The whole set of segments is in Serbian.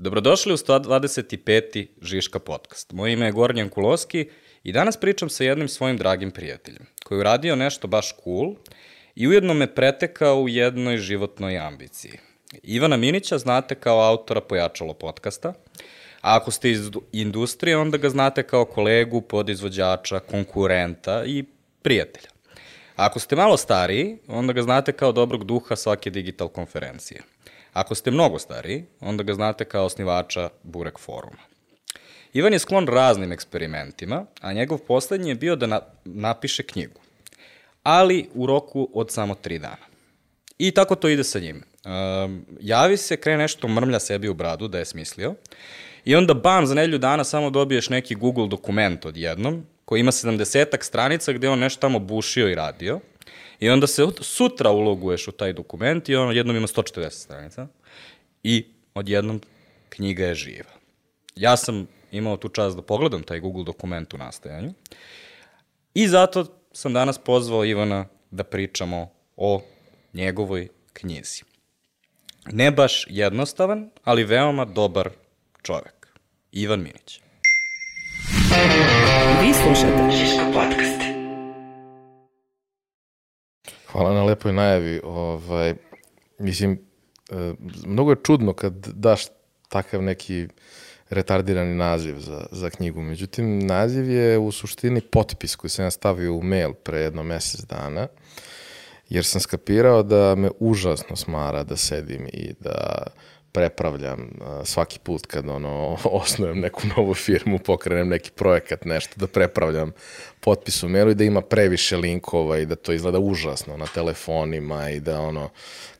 Dobrodošli u 125. Žiška podcast. Moje ime je Gornjan Kuloski i danas pričam sa jednim svojim dragim prijateljem, koji je uradio nešto baš cool i ujedno me pretekao u jednoj životnoj ambiciji. Ivana Minića znate kao autora Pojačalo podcasta, a ako ste iz industrije, onda ga znate kao kolegu, podizvođača, konkurenta i prijatelja. A ako ste malo stariji, onda ga znate kao dobrog duha svake digital konferencije. Ako ste mnogo stariji, onda ga znate kao osnivača Burek foruma. Ivan je sklon raznim eksperimentima, a njegov poslednji je bio da na, napiše knjigu. Ali u roku od samo tri dana. I tako to ide sa njim. Um, javi se, krene nešto mrmlja sebi u bradu da je smislio. I onda bam, za nelju dana samo dobiješ neki Google dokument odjednom, koji ima 70 stranica gde on nešto tamo bušio i radio. I onda se sutra uloguješ u taj dokument i on jednom ima 140 stranica i odjednom knjiga je živa. Ja sam imao tu čast da pogledam taj Google dokument u nastajanju i zato sam danas pozvao Ivana da pričamo o njegovoj knjizi. Ne baš jednostavan, ali veoma dobar čovek. Ivan Minić. Vi slušate Šiško podcast. Hvala na lepoj najavi. Ovaj, mislim, e, mnogo je čudno kad daš takav neki retardirani naziv za, za knjigu. Međutim, naziv je u suštini potpis koji sam ja stavio u mail pre jedno mesec dana, jer sam skapirao da me užasno smara da sedim i da prepravljam svaki put kad ono osnujem neku novu firmu, pokrenem neki projekat, nešto da prepravljam potpis u mailu i da ima previše linkova i da to izgleda užasno na telefonima i da ono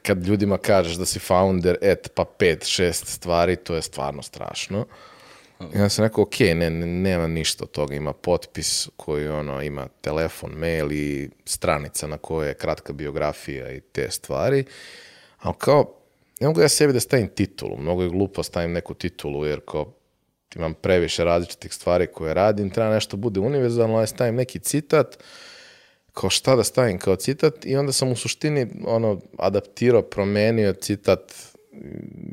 kad ljudima kažeš da si founder et pa pet, šest stvari, to je stvarno strašno. Ja sam rekao, ok, ne, ne, nema ništa od toga, ima potpis koji ono, ima telefon, mail i stranica na kojoj je kratka biografija i te stvari. Ali kao, ne mogu ja sebi da stavim titulu, mnogo je glupo da stavim neku titulu, jer kao imam previše različitih stvari koje radim, treba nešto bude univerzalno, ja stavim neki citat, kao šta da stavim kao citat i onda sam u suštini ono, adaptirao, promenio citat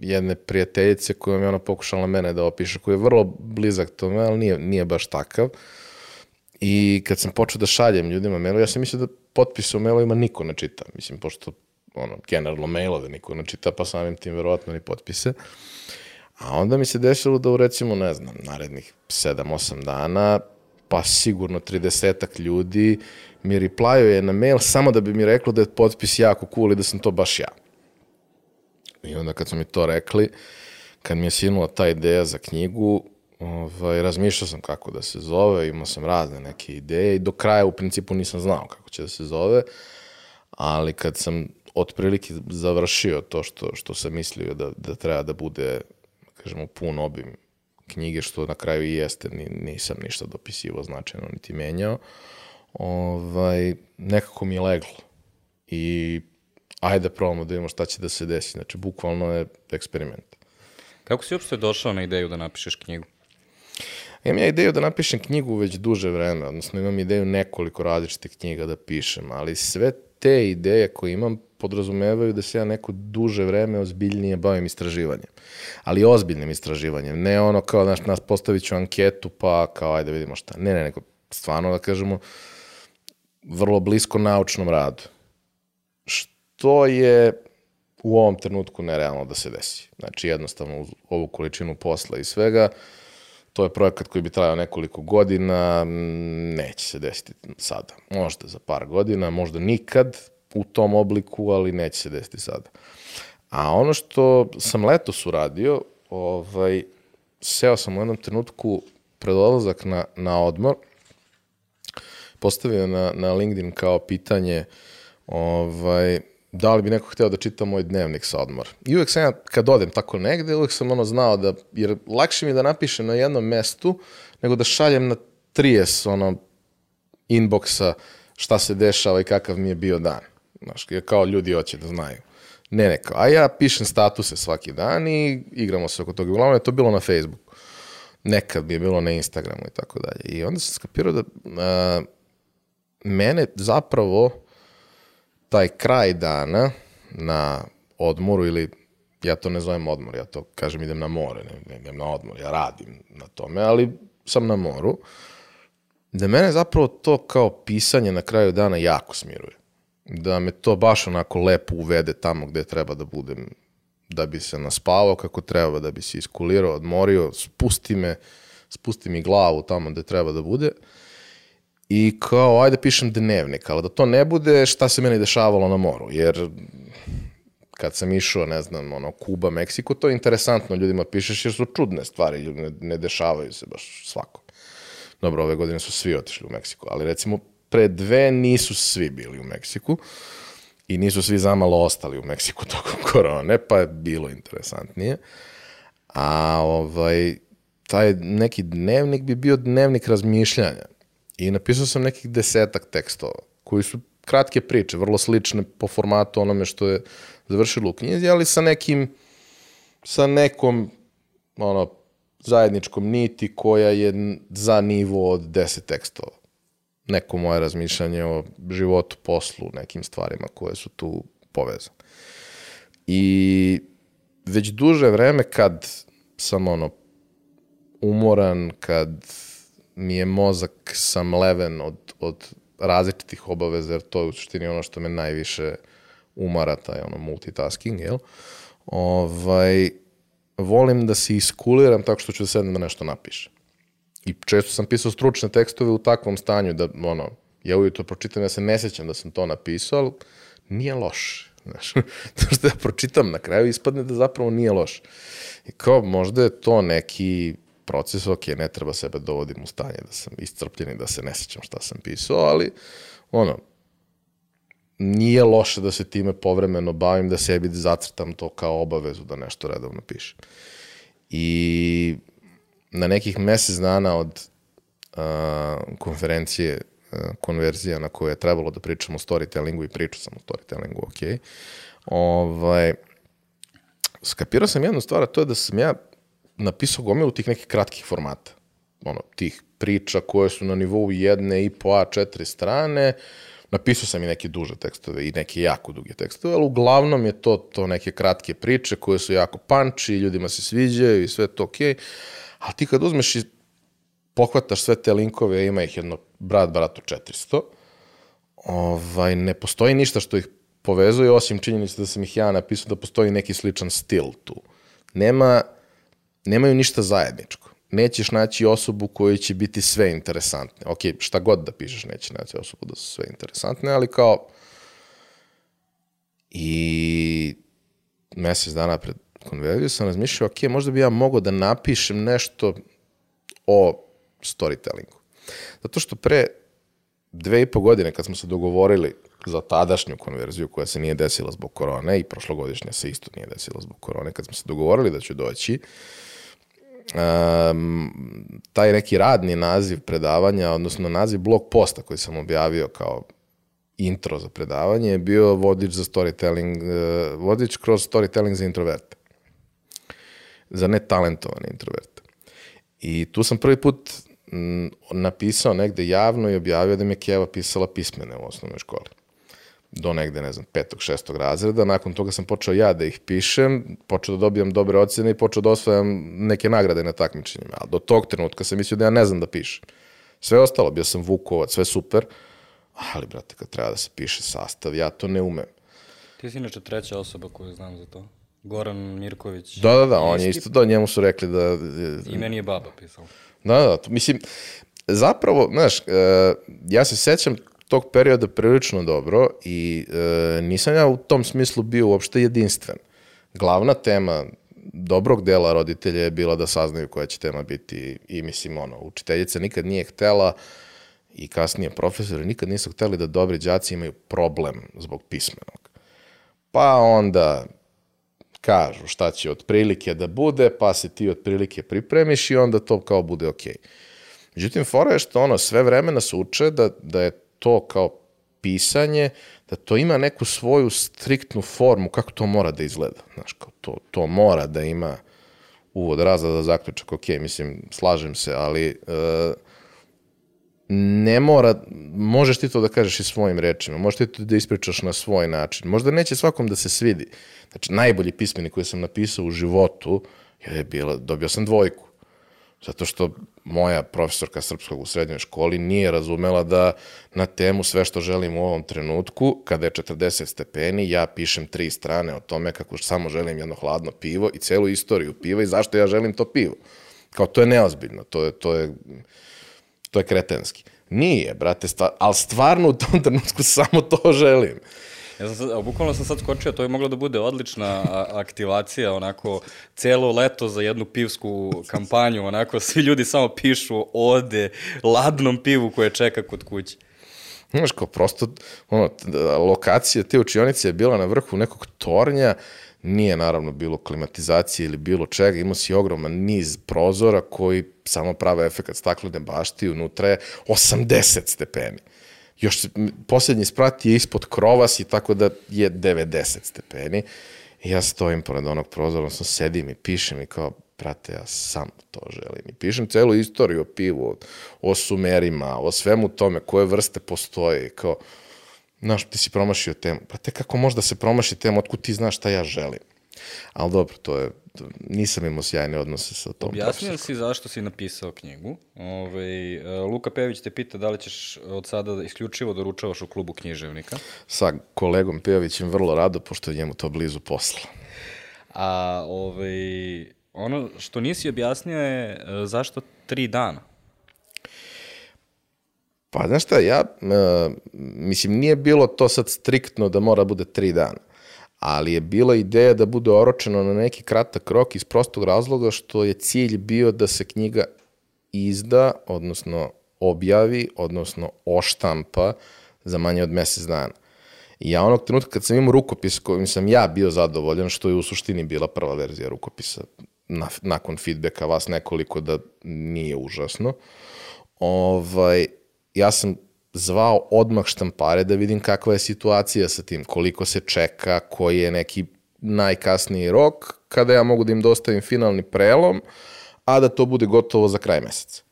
jedne prijateljice kojom je ona pokušala mene da opiše, koji je vrlo blizak tome, ali nije, nije baš takav. I kad sam počeo da šaljem ljudima mailu, ja sam mislio da potpise u mailovima niko ne čita. Mislim, pošto ono, generalno mailove niko ne čita, pa samim tim verovatno ni potpise. A onda mi se desilo da u recimo, ne znam, narednih 7-8 dana, pa sigurno 30 ljudi mi replyuje na mail samo da bi mi reklo da je potpis jako cool i da sam to baš ja. I onda kad su mi to rekli, kad mi je sinula ta ideja za knjigu, ovaj, razmišljao sam kako da se zove, imao sam razne neke ideje i do kraja u principu nisam znao kako će da se zove, ali kad sam otprilike završio to što, što sam mislio da, da treba da bude, kažemo, pun obim knjige, što na kraju i jeste, nisam ništa dopisivo značajno niti menjao, ovaj, nekako mi je leglo. I ajde da probamo da vidimo šta će da se desi. Znači, bukvalno je eksperiment. Kako si uopšte došao na ideju da napišeš knjigu? Imam ja ideju da napišem knjigu već duže vreme, odnosno imam ideju nekoliko različitih knjiga da pišem, ali sve te ideje koje imam podrazumevaju da se ja neko duže vreme ozbiljnije bavim istraživanjem. Ali ozbiljnim istraživanjem, ne ono kao, znaš, nas postavit ću anketu pa kao ajde vidimo šta. Ne, ne, neko stvarno da kažemo vrlo blisko naučnom radu. Što je u ovom trenutku nerealno da se desi. Znači jednostavno uz ovu količinu posla i svega, to je projekat koji bi trajao nekoliko godina, neće se desiti sada. Možda za par godina, možda nikad, u tom obliku, ali neće se desiti sada. A ono što sam letos uradio, ovaj, seo sam u jednom trenutku pred odlazak na, na odmor, postavio na, na LinkedIn kao pitanje ovaj, da li bi neko hteo da čita moj dnevnik sa odmor. I uvek sam ja, kad odem tako negde, uvek sam ono znao da, jer lakše mi da napišem na jednom mestu, nego da šaljem na 30 ono, inboxa šta se dešava i kakav mi je bio dan. Znaš, kao ljudi hoće da znaju. Ne, ne, kao, a ja pišem statuse svaki dan i igramo se oko toga. Uglavnom je to bilo na Facebooku. Nekad bi je bilo na Instagramu i tako dalje. I onda sam skapirao da a, mene zapravo taj kraj dana na odmoru ili Ja to ne zovem odmor, ja to kažem idem na more, ne, ne idem na odmor, ja radim na tome, ali sam na moru. Da mene zapravo to kao pisanje na kraju dana jako smiruje. Da me to baš onako lepo uvede tamo gde treba da budem, da bi se naspavao kako treba, da bi se iskulirao, odmorio, spusti me, spusti mi glavu tamo gde treba da bude. I kao, ajde pišem dnevnik, ali da to ne bude šta se meni dešavalo na moru, jer kad sam išao, ne znam, ono, Kuba, Meksiko, to je interesantno, ljudima pišeš jer su čudne stvari, ne, ne dešavaju se baš svako. Dobro, ove godine su svi otišli u Meksiko, ali recimo pre dve nisu svi bili u Meksiku i nisu svi zamalo ostali u Meksiku tokom korone, pa je bilo interesantnije. A ovaj, taj neki dnevnik bi bio dnevnik razmišljanja. I napisao sam nekih desetak tekstova, koji su kratke priče, vrlo slične po formatu onome što je završilo u knjizi, ali sa nekim, sa nekom, ono, zajedničkom niti koja je za nivo od 10 tekstova. Neko moje razmišljanje o životu, poslu, nekim stvarima koje su tu povezane. I već duže vreme kad sam ono umoran, kad mi je mozak samleven od, od različitih obaveza, jer to je u suštini ono što me najviše umara, taj ono multitasking, jel? Ovaj, volim da se iskuliram tako što ću da sedem da nešto napišem. I često sam pisao stručne tekstove u takvom stanju da, ono, ja ujutro pročitam, ja se ne sećam da sam to napisao, ali nije loše. Znaš, to što ja pročitam na kraju ispadne da zapravo nije loše. I kao, možda je to neki proces, ok, ne treba sebe da dovodim u stanje da sam iscrpljen i da se ne sećam šta sam pisao, ali ono, nije loše da se time povremeno bavim, da sebi zacrtam to kao obavezu da nešto redovno pišem. I na nekih mesec dana od uh, konferencije uh, konverzija na kojoj je trebalo da pričam o storytellingu i pričao sam o storytellingu, ok, ovaj, skapirao sam jednu stvar, a to je da sam ja napisao gomilu tih nekih kratkih formata. Ono, tih priča koje su na nivou jedne i po A4 strane, napisao sam i neke duže tekstove i neke jako duge tekstove, ali uglavnom je to, to neke kratke priče koje su jako panči, ljudima se sviđaju i sve to okej. Okay. A ti kad uzmeš i pohvataš sve te linkove, ima ih jedno brat bratu 400, ovaj, ne postoji ništa što ih povezuje, osim činjenice da sam ih ja napisao da postoji neki sličan stil tu. Nema, nemaju ništa zajedničko. Nećeš naći osobu kojoj će biti sve interesantne. Ok, šta god da pišeš, neće naći osobu da su sve interesantne, ali kao i mesec dana pred konverziju sam razmišljao, ok, možda bi ja mogao da napišem nešto o storytellingu. Zato što pre dve i po godine kad smo se dogovorili za tadašnju konverziju koja se nije desila zbog korone i prošlogodišnja se isto nije desila zbog korone, kad smo se dogovorili da ću doći, um, taj neki radni naziv predavanja, odnosno naziv blog posta koji sam objavio kao intro za predavanje je bio vodič za storytelling, uh, vodič kroz storytelling za introverte. Za netalentovane introverte. I tu sam prvi put m, napisao negde javno i objavio da mi je Keva pisala pismene u osnovnoj školi do negde, ne znam, petog, šestog razreda. Nakon toga sam počeo ja da ih pišem, počeo da dobijam dobre ocene i počeo da osvajam neke nagrade na takmičenjima. A do tog trenutka sam mislio da ja ne znam da pišem. Sve ostalo, bio sam Vukovac, sve super, ali, brate, kad treba da se piše sastav, ja to ne umem. Ti si inače treća osoba koju znam za to. Goran Mirković. Da, da, da, on je isto, da, njemu su rekli da... I meni je baba pisala. Da, da, to, mislim, zapravo, znaš, uh, ja se sećam tog perioda prilično dobro i e, nisam ja u tom smislu bio uopšte jedinstven. Glavna tema dobrog dela roditelja je bila da saznaju koja će tema biti i mislim ono, učiteljica nikad nije htela i kasnije profesori nikad nisu hteli da dobri đaci imaju problem zbog pismenog. Pa onda kažu šta će otprilike da bude, pa se ti otprilike pripremiš i onda to kao bude okej. Okay. Međutim, fora je što ono, sve vreme nas uče da, da je to kao pisanje, da to ima neku svoju striktnu formu, kako to mora da izgleda. Znaš, kao to, to mora da ima uvod, razlada, zaključak, ok, mislim, slažem se, ali uh, ne mora, možeš ti to da kažeš i svojim rečima, možeš ti to da ispričaš na svoj način. Možda neće svakom da se svidi. Znači, najbolji pismeni koji sam napisao u životu je bila, dobio sam dvojku. Zato što moja profesorka srpskog u srednjoj školi nije razumela da na temu sve što želim u ovom trenutku, kada je 40 stepeni, ja pišem tri strane o tome kako samo želim jedno hladno pivo i celu istoriju piva i zašto ja želim to pivo. Kao, to je neozbiljno, to je, to je, to je kretenski. Nije, brate, stvar, ali stvarno u tom trenutku samo to želim. Ja sam sad, bukvalno sam sad skočio, to je moglo da bude odlična aktivacija, onako, celo leto za jednu pivsku kampanju, onako, svi ljudi samo pišu ode ladnom pivu koje čeka kod kuće. Znaš, kao prosto, ono, lokacija te učionice je bila na vrhu nekog tornja, nije naravno bilo klimatizacije ili bilo čega, imao si ogroman niz prozora koji samo prave efekt staklene bašti, unutra je 80 stepeni još posljednji sprat je ispod krovas i tako da je 90 stepeni. I ja stojim pored onog prozora, odnosno sedim i pišem i kao, brate, ja sam to želim. I pišem celu istoriju o pivu, o sumerima, o svemu tome, koje vrste postoje. Kao, znaš, ti si promašio temu. Brate, kako možda se promaši temu, otkud ti znaš šta ja želim? Ali dobro, to je, nisam imao sjajne odnose sa tom Objasnio si zašto si napisao knjigu. Ove, ovaj, Luka Pević te pita da li ćeš od sada isključivo doručavaš u klubu književnika. Sa kolegom Pejovićem vrlo rado, pošto je njemu to blizu posla. A ovaj, ono što nisi objasnio je e, zašto tri dana? Pa, znaš šta, ja, uh, mislim, nije bilo to sad striktno da mora bude tri dana ali je bila ideja da bude oročeno na neki kratak rok iz prostog razloga što je cilj bio da se knjiga izda, odnosno objavi, odnosno oštampa za manje od mesec dana. I ja onog trenutka kad sam imao rukopis kojim sam ja bio zadovoljan, što je u suštini bila prva verzija rukopisa, na, nakon feedbacka vas nekoliko da nije užasno, ovaj, ja sam zvao odmah štampare da vidim kakva je situacija sa tim, koliko se čeka, koji je neki najkasniji rok, kada ja mogu da im dostavim finalni prelom, a da to bude gotovo za kraj meseca.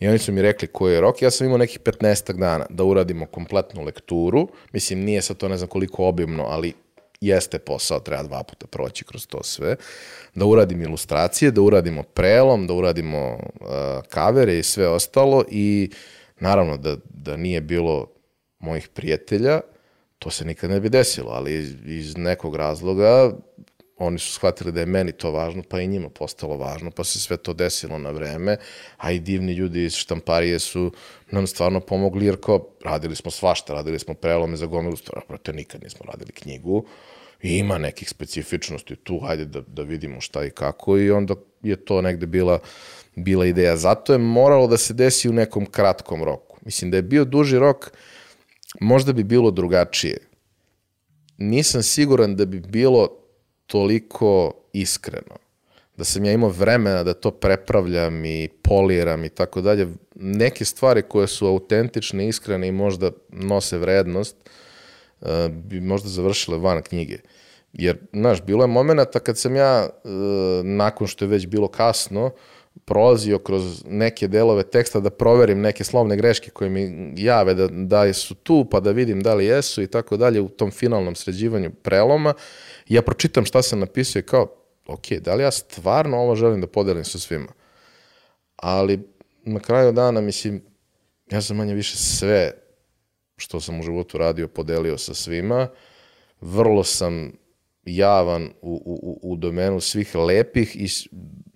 I oni su mi rekli koji je rok. Ja sam imao nekih 15 dana da uradimo kompletnu lekturu. Mislim, nije sad to ne znam koliko obimno, ali jeste posao, treba dva puta proći kroz to sve. Da uradim ilustracije, da uradimo prelom, da uradimo uh, kavere i sve ostalo i uh, Naravno da, da nije bilo mojih prijatelja, to se nikad ne bi desilo, ali iz, iz nekog razloga oni su shvatili da je meni to važno, pa i njima postalo važno, pa se sve to desilo na vreme, a i divni ljudi iz štamparije su nam stvarno pomogli, jer kao radili smo svašta, radili smo prelome za gomilu stvara, proto nikad nismo radili knjigu, i ima nekih specifičnosti tu, hajde da, da vidimo šta i kako, i onda je to negde bila bila ideja. Zato je moralo da se desi u nekom kratkom roku. Mislim da je bio duži rok, možda bi bilo drugačije. Nisam siguran da bi bilo toliko iskreno. Da sam ja imao vremena da to prepravljam i poliram i tako dalje. Neke stvari koje su autentične, iskrene i možda nose vrednost, eh, bi možda završile van knjige. Jer, znaš, bilo je momenta kad sam ja, eh, nakon što je već bilo kasno, prolazio kroz neke delove teksta da proverim neke slovne greške koje mi jave da, da su tu, pa da vidim da li jesu i tako dalje u tom finalnom sređivanju preloma. Ja pročitam šta sam napisao i kao, ok, da li ja stvarno ovo želim da podelim sa svima? Ali na kraju dana, mislim, ja sam manje više sve što sam u životu radio podelio sa svima. Vrlo sam javan u, u, u domenu svih lepih i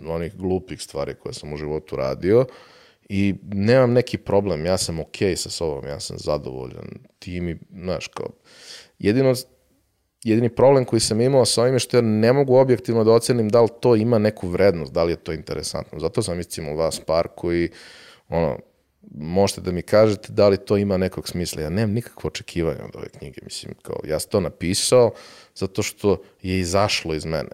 onih glupih stvari koje sam u životu radio i nemam neki problem, ja sam okej sa sobom, ja sam zadovoljan, ti mi, znaš, kao, jedino, jedini problem koji sam imao sa ovim je što ja ne mogu objektivno da ocenim da li to ima neku vrednost, da li je to interesantno. Zato sam iscimo vas par koji, ono, možete da mi kažete da li to ima nekog smisla. Ja nemam nikakvo očekivanje od ove knjige. Mislim, kao, ja sam to napisao zato što je izašlo iz mene.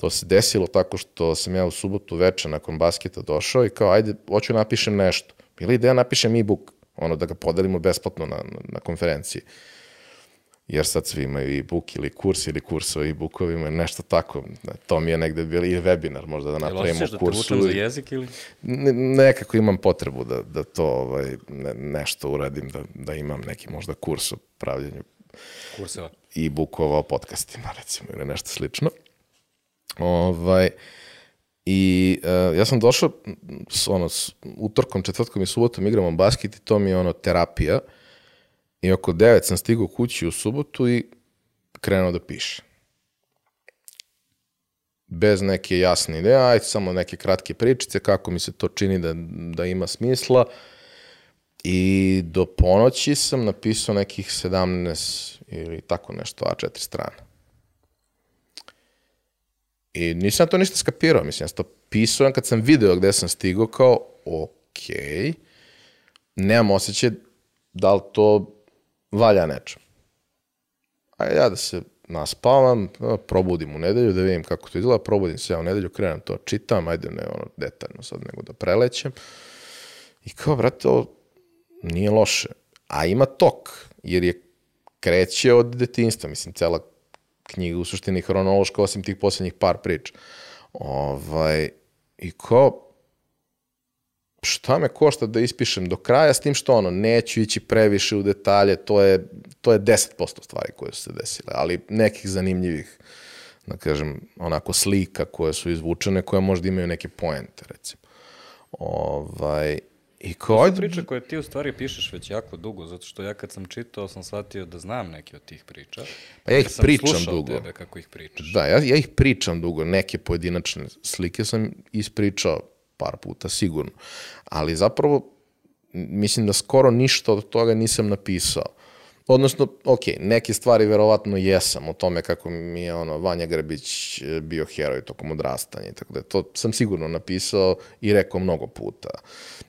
To se desilo tako što sam ja u subotu veče nakon basketa došao i kao, ajde, hoću napišem nešto. Bila ideja napišem e-book, ono da ga podelimo besplatno na, na, na konferenciji. jer sad svi imaju e-book ili kurs ili kurs o e-bookovima, nešto tako. To mi je negde bilo i webinar možda da napravimo kursu. Jel da te za jezik ili? Ne, nekako imam potrebu da, da to ovaj, ne, nešto uradim, da, da imam neki možda kurs o pravljenju Kurseva. e-bookova o podcastima, recimo, ili nešto slično. Ovaj, I uh, ja sam došao s, ono, s utorkom, četvrtkom i subotom igramo basket i to mi je ono terapija. I oko 9 sam stigao kući u subotu i krenuo da piše. Bez neke jasne ideje, ajde samo neke kratke pričice, kako mi se to čini da, da ima smisla. I do ponoći sam napisao nekih 17 ili tako nešto, A4 strana. I nisam to ništa skapirao, mislim, ja sam to pisao kad sam video gde sam stigao, kao, ok, nemam osjećaj da li to valja nečem. A ja da se naspavam, probudim u nedelju, da vidim kako to izgleda, probudim se ja u nedelju, krenem to, čitam, ajde ne ono detaljno sad nego da prelećem. I kao, brate, ovo nije loše. A ima tok, jer je kreće od detinstva, mislim, cela knjiga u suštini hronološka, osim tih poslednjih par priča. Ovaj, I kao, šta me košta da ispišem do kraja, s tim što ono, neću ići previše u detalje, to je, to je 10% stvari koje su se desile, ali nekih zanimljivih, da kažem, onako slika koje su izvučene, koje možda imaju neke poente, recimo. Ovaj, I kao... Su priče koje ti u stvari pišeš već jako dugo, zato što ja kad sam čitao sam shvatio da znam neke od tih priča. Pa ja ih sam pričam dugo. tebe kako ih pričaš. Da, ja, ja ih pričam dugo. Neke pojedinačne slike sam ispričao par puta, sigurno. Ali zapravo, mislim da skoro ništa od toga nisam napisao. Odnosno, ok, neke stvari verovatno jesam o tome kako mi je ono, Vanja Grbić e, bio heroj tokom odrastanja i tako da to sam sigurno napisao i rekao mnogo puta.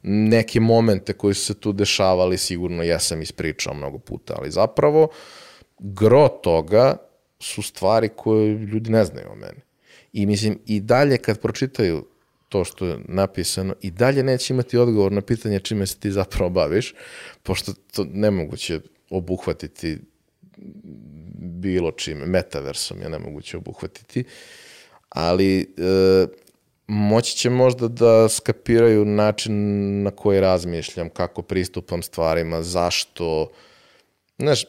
Neke momente koji su se tu dešavali sigurno jesam ispričao mnogo puta, ali zapravo gro toga su stvari koje ljudi ne znaju o meni. I mislim, i dalje kad pročitaju to što je napisano i dalje neće imati odgovor na pitanje čime se ti zapravo baviš, pošto to nemoguće obuhvatiti bilo čime, metaversom je nemoguće obuhvatiti, ali e, moći će možda da skapiraju način na koji razmišljam, kako pristupam stvarima, zašto. Znaš, e,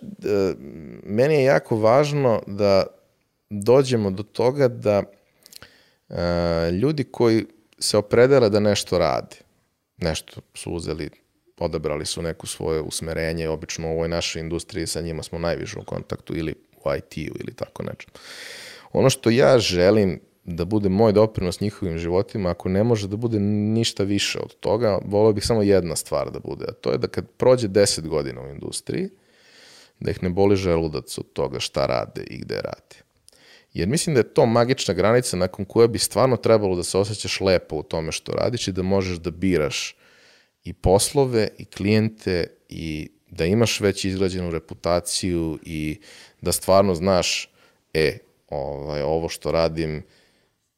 meni je jako važno da dođemo do toga da e, ljudi koji se opredela da nešto radi, nešto su uzeli odabrali su neku svoje usmerenje, obično u ovoj našoj industriji sa njima smo najviše u kontaktu ili u IT-u ili tako nečem. Ono što ja želim da bude moj doprinos njihovim životima, ako ne može da bude ništa više od toga, volio bih samo jedna stvar da bude, a to je da kad prođe 10 godina u industriji, da ih ne boli želudac od toga šta rade i gde rade. Jer mislim da je to magična granica nakon koje bi stvarno trebalo da se osjećaš lepo u tome što radiš i da možeš da biraš i poslove i klijente i da imaš već izgrađenu reputaciju i da stvarno znaš, e, ovaj, ovo što radim,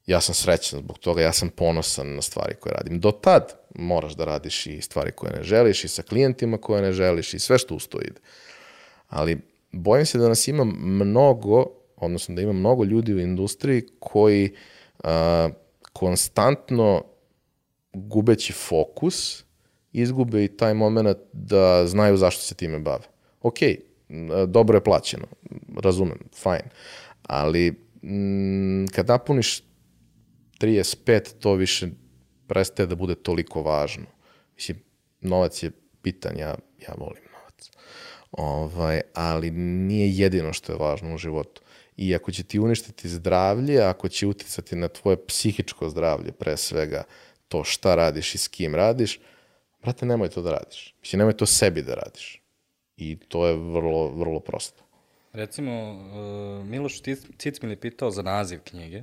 ja sam srećan zbog toga, ja sam ponosan na stvari koje radim. Do tad moraš da radiš i stvari koje ne želiš i sa klijentima koje ne želiš i sve što usto ide. Ali bojim se da nas ima mnogo, odnosno da ima mnogo ljudi u industriji koji a, konstantno gubeći fokus izgube i taj moment da znaju zašto se time bave. Ok, dobro je plaćeno, razumem, fajn, ali m, kad napuniš 35, to više prestaje da bude toliko važno. Mislim, novac je bitan, ja, ja volim novac. Ovaj, ali nije jedino što je važno u životu. I ako će ti uništiti zdravlje, ako će uticati na tvoje psihičko zdravlje pre svega, to šta radiš i s kim radiš, brate, nemoj to da radiš. Mislim, nemoj to sebi da radiš. I to je vrlo, vrlo prosto. Recimo, uh, Miloš Cicmil je pitao za naziv knjige.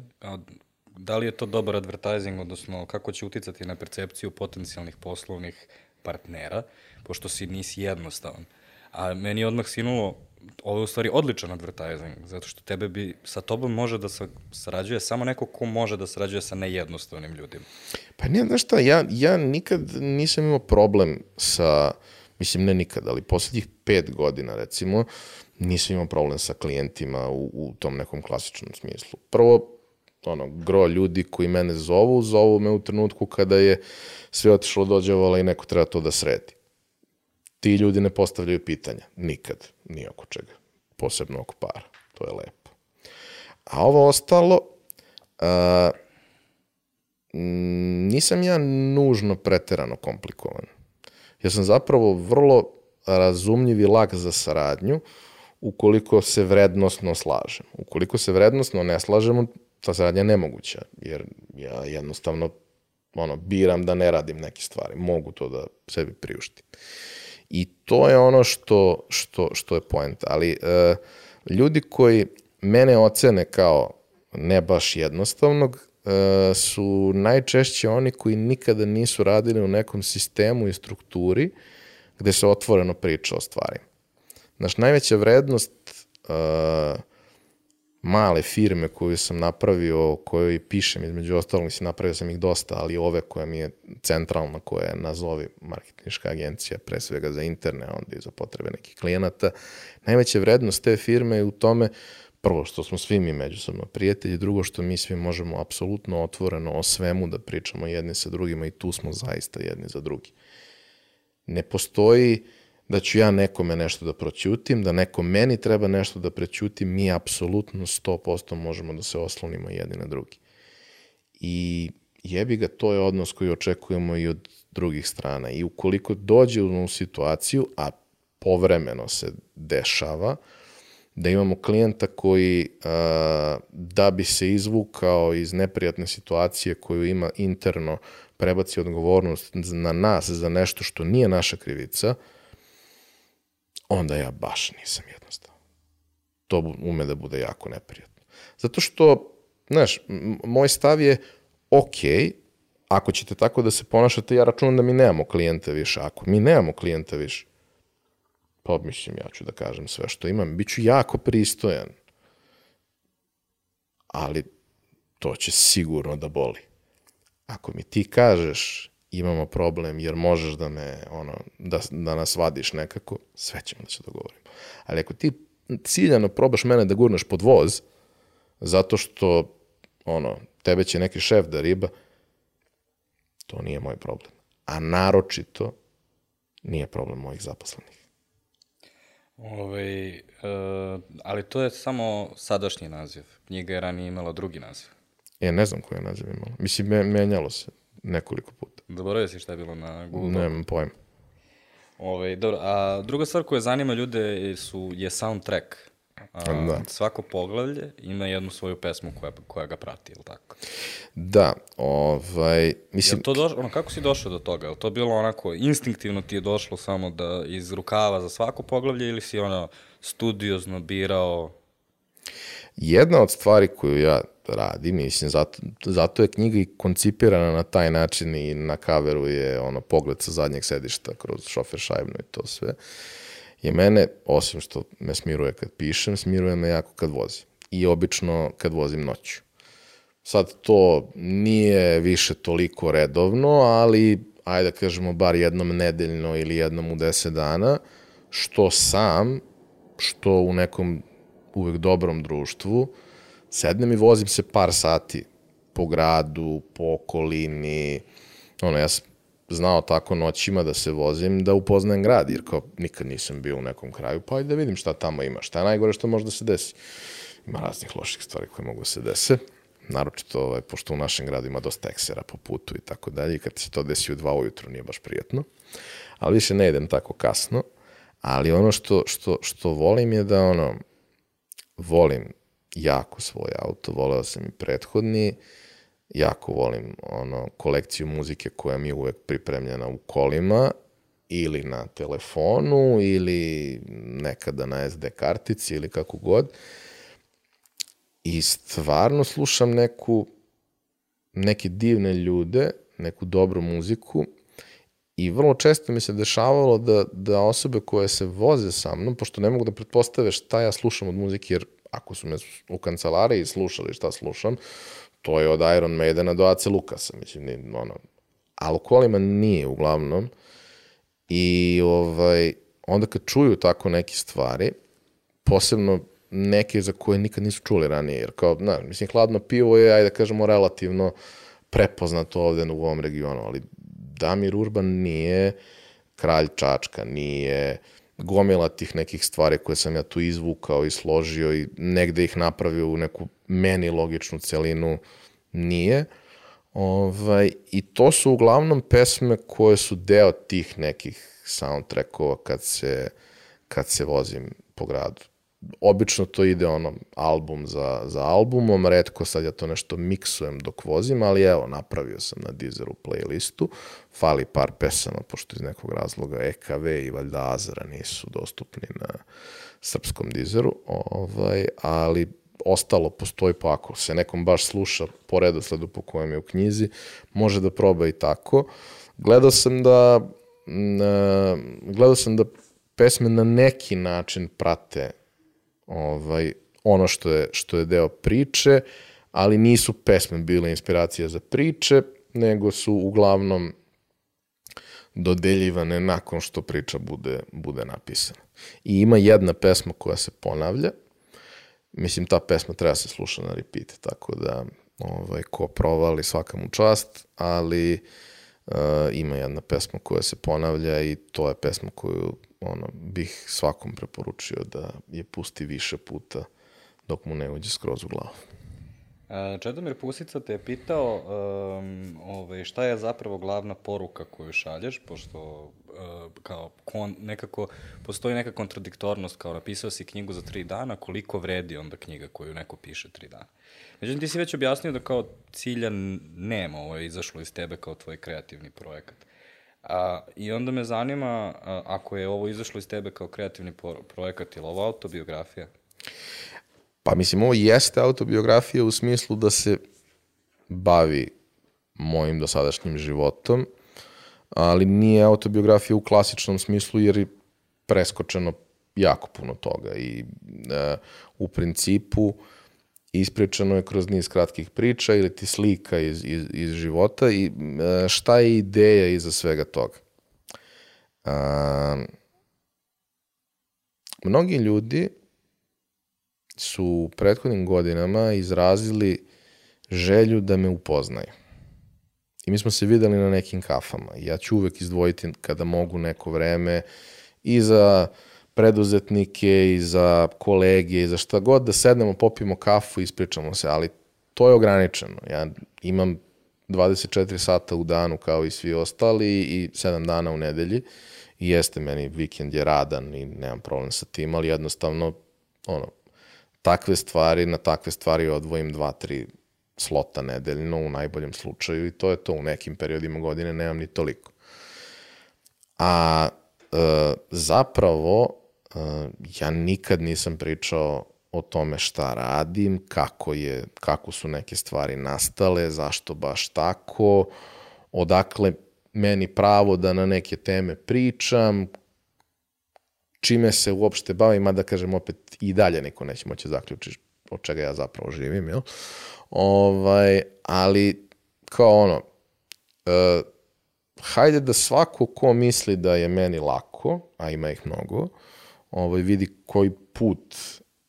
Da li je to dobar advertising, odnosno kako će uticati na percepciju potencijalnih poslovnih partnera, pošto si nisi jednostavan. A meni je odmah sinulo, ovo je u stvari odličan advertising, zato što tebe bi, sa tobom može da se sarađuje samo neko ko može da sarađuje sa nejednostavnim ljudima. Pa ne, znaš šta, ja, ja nikad nisam imao problem sa, mislim ne nikad, ali poslednjih pet godina recimo, nisam imao problem sa klijentima u, u tom nekom klasičnom smislu. Prvo, ono, gro ljudi koji mene zovu, zovu me u trenutku kada je sve otišlo dođevala i neko treba to da sredi. Ti ljudi ne postavljaju pitanja. Nikad. Ni oko čega. Posebno oko para. To je lepo. A ovo ostalo, a, nisam ja nužno preterano komplikovan. Ja sam zapravo vrlo razumljiv i lak za saradnju ukoliko se vrednostno slažem. Ukoliko se vrednostno ne slažemo, ta saradnja je nemoguća, jer ja jednostavno ono, biram da ne radim neke stvari. Mogu to da sebi priuštim. I to je ono što, što, što je point. Ali e, ljudi koji mene ocene kao ne baš jednostavnog, e, su najčešće oni koji nikada nisu radili u nekom sistemu i strukturi gde se otvoreno priča o stvarima. Znaš, najveća vrednost uh, male firme koju sam napravio, kojoj pišem, između ostalog, mislim, napravio sam ih dosta, ali ove koja mi je centralna, koja je nazovi marketinška agencija, pre svega za interne, onda i za potrebe nekih klijenata, najveća vrednost te firme je u tome, prvo što smo svi mi međusobno prijatelji, drugo što mi svi možemo apsolutno otvoreno o svemu da pričamo jedni sa drugima i tu smo zaista jedni za drugi. Ne postoji da ću ja nekome nešto da proćutim, da neko meni treba nešto da prećutim, mi apsolutno 100% možemo da se oslonimo jedni na drugi. I jebi ga, to je odnos koji očekujemo i od drugih strana. I ukoliko dođe u situaciju, a povremeno se dešava, da imamo klijenta koji da bi se izvukao iz neprijatne situacije koju ima interno, prebaci odgovornost na nas za nešto što nije naša krivica, onda ja baš nisam jednostavno. To ume da bude jako neprijatno. Zato što, znaš, moj stav je, ok, ako ćete tako da se ponašate, ja računam da mi nemamo klijenta više. Ako mi nemamo klijenta više, pa mislim, ja ću da kažem sve što imam. Biću jako pristojan. Ali to će sigurno da boli. Ako mi ti kažeš imamo problem jer možeš da me, ono, da, da nas vadiš nekako, sve ćemo da se dogovorimo. Ali ako ti ciljano probaš mene da gurneš pod voz, zato što, ono, tebe će neki šef da riba, to nije moj problem. A naročito nije problem mojih zaposlenih. Ove, ovaj, e, ali to je samo sadašnji naziv. Knjiga je ranije imala drugi naziv. E, ne znam koji je naziv imala. Mislim, me, menjalo se nekoliko puta. Zaboravio si šta je bilo na Google. Nemam pojma. Ove, ovaj, dobro, a druga stvar koja zanima ljude su, je soundtrack. A, da. Svako poglavlje ima jednu svoju pesmu koja, koja ga prati, ili tako? Da, ovaj, mislim... Jel to došlo, ono, kako si došao do toga? Je to bilo onako, instinktivno ti je došlo samo da iz rukava za svako poglavlje ili si ono studiozno birao Jedna od stvari koju ja radim, mislim, zato, zato je knjiga i koncipirana na taj način i na kaveru je ono pogled sa zadnjeg sedišta kroz šofer šajbnu i to sve, je mene, osim što me smiruje kad pišem, smiruje me jako kad vozim. I obično kad vozim noću. Sad to nije više toliko redovno, ali ajde da kažemo bar jednom nedeljno ili jednom u deset dana, što sam, što u nekom uvek dobrom društvu, sednem i vozim se par sati po gradu, po okolini, ono, ja sam znao tako noćima da se vozim, da upoznajem grad, jer kao nikad nisam bio u nekom kraju, pa ajde da vidim šta tamo ima, šta je najgore što može da se desi. Ima raznih loših stvari koje mogu da se dese, naročito ovaj, pošto u našem gradu ima dosta eksera po putu i tako dalje, i kad se to desi u dva ujutru nije baš prijatno, ali više ne idem tako kasno, ali ono što, što, što volim je da ono, volim jako svoj auto, voleo sam i prethodni, jako volim ono, kolekciju muzike koja mi je uvek pripremljena u kolima ili na telefonu ili nekada na SD kartici ili kako god. I stvarno slušam neku, neke divne ljude, neku dobru muziku i vrlo često mi se dešavalo da, da osobe koje se voze sa mnom, pošto ne mogu da pretpostave šta ja slušam od muzike, jer ako su me u kancelariji slušali šta slušam, to je od Iron Maidena do Ace Lukasa, mislim, ni, ono, kolima nije uglavnom. I ovaj, onda kad čuju tako neke stvari, posebno neke za koje nikad nisu čuli ranije, jer kao, na, mislim, hladno pivo je, ajde da kažemo, relativno prepoznato ovde u ovom regionu, ali Damir Urban nije kralj Čačka, nije gomila tih nekih stvari koje sam ja tu izvukao i složio i negde ih napravio u neku meni logičnu celinu, nije. Ovaj, I to su uglavnom pesme koje su deo tih nekih soundtrackova kad se, kad se vozim po gradu obično to ide ono album za, za albumom, redko sad ja to nešto miksujem dok vozim, ali evo, napravio sam na Deezeru playlistu, fali par pesama, pošto iz nekog razloga EKV i valjda Azra nisu dostupni na srpskom Deezeru, ovaj, ali ostalo postoji pa ako se nekom baš sluša po redosledu po kojem je u knjizi, može da proba i tako. Gledao sam da gledao sam da pesme na neki način prate ovaj, ono što je, što je deo priče, ali nisu pesme bile inspiracija za priče, nego su uglavnom dodeljivane nakon što priča bude, bude napisana. I ima jedna pesma koja se ponavlja, mislim ta pesma treba se sluša na repeat, tako da ovaj, ko provali svaka mu čast, ali uh, ima jedna pesma koja se ponavlja i to je pesma koju ono, bih svakom preporučio da je pusti više puta dok mu ne uđe skroz u glavu. Čedomir Pusica te je pitao um, ovaj, šta je zapravo glavna poruka koju šalješ, pošto uh, kao kon, nekako postoji neka kontradiktornost, kao napisao si knjigu za tri dana, koliko vredi onda knjiga koju neko piše tri dana. Međutim, ti si već objasnio da kao cilja nema, ovo je izašlo iz tebe kao tvoj kreativni projekat. A, I onda me zanima, a, ako je ovo izašlo iz tebe kao kreativni projekat, ili ovo autobiografija? Pa mislim, ovo jeste autobiografija u smislu da se bavi mojim dosadašnjim životom, ali nije autobiografija u klasičnom smislu jer je preskočeno jako puno toga i e, u principu ispričano je kroz niz kratkih priča ili ti slika iz, iz, iz života i e, šta je ideja iza svega toga. A, mnogi ljudi su u prethodnim godinama izrazili želju da me upoznaju. I mi smo se videli na nekim kafama. Ja ću uvek izdvojiti kada mogu neko vreme i za preduzetnike i za kolege i za šta god da sednemo, popijemo kafu i ispričamo se, ali to je ograničeno. Ja imam 24 sata u danu kao i svi ostali i 7 dana u nedelji i jeste meni vikend je radan i nemam problem sa tim, ali jednostavno ono, takve stvari, na takve stvari odvojim 2-3 slota nedeljno u najboljem slučaju i to je to u nekim periodima godine nemam ni toliko. A e, zapravo ja nikad nisam pričao o tome šta radim, kako, je, kako su neke stvari nastale, zašto baš tako, odakle meni pravo da na neke teme pričam, čime se uopšte bavim, a da kažem opet i dalje niko neće moći da zaključiš od čega ja zapravo živim, jel? Ovaj, ali kao ono, uh, hajde da svako ko misli da je meni lako, a ima ih mnogo, ovaj, vidi koji put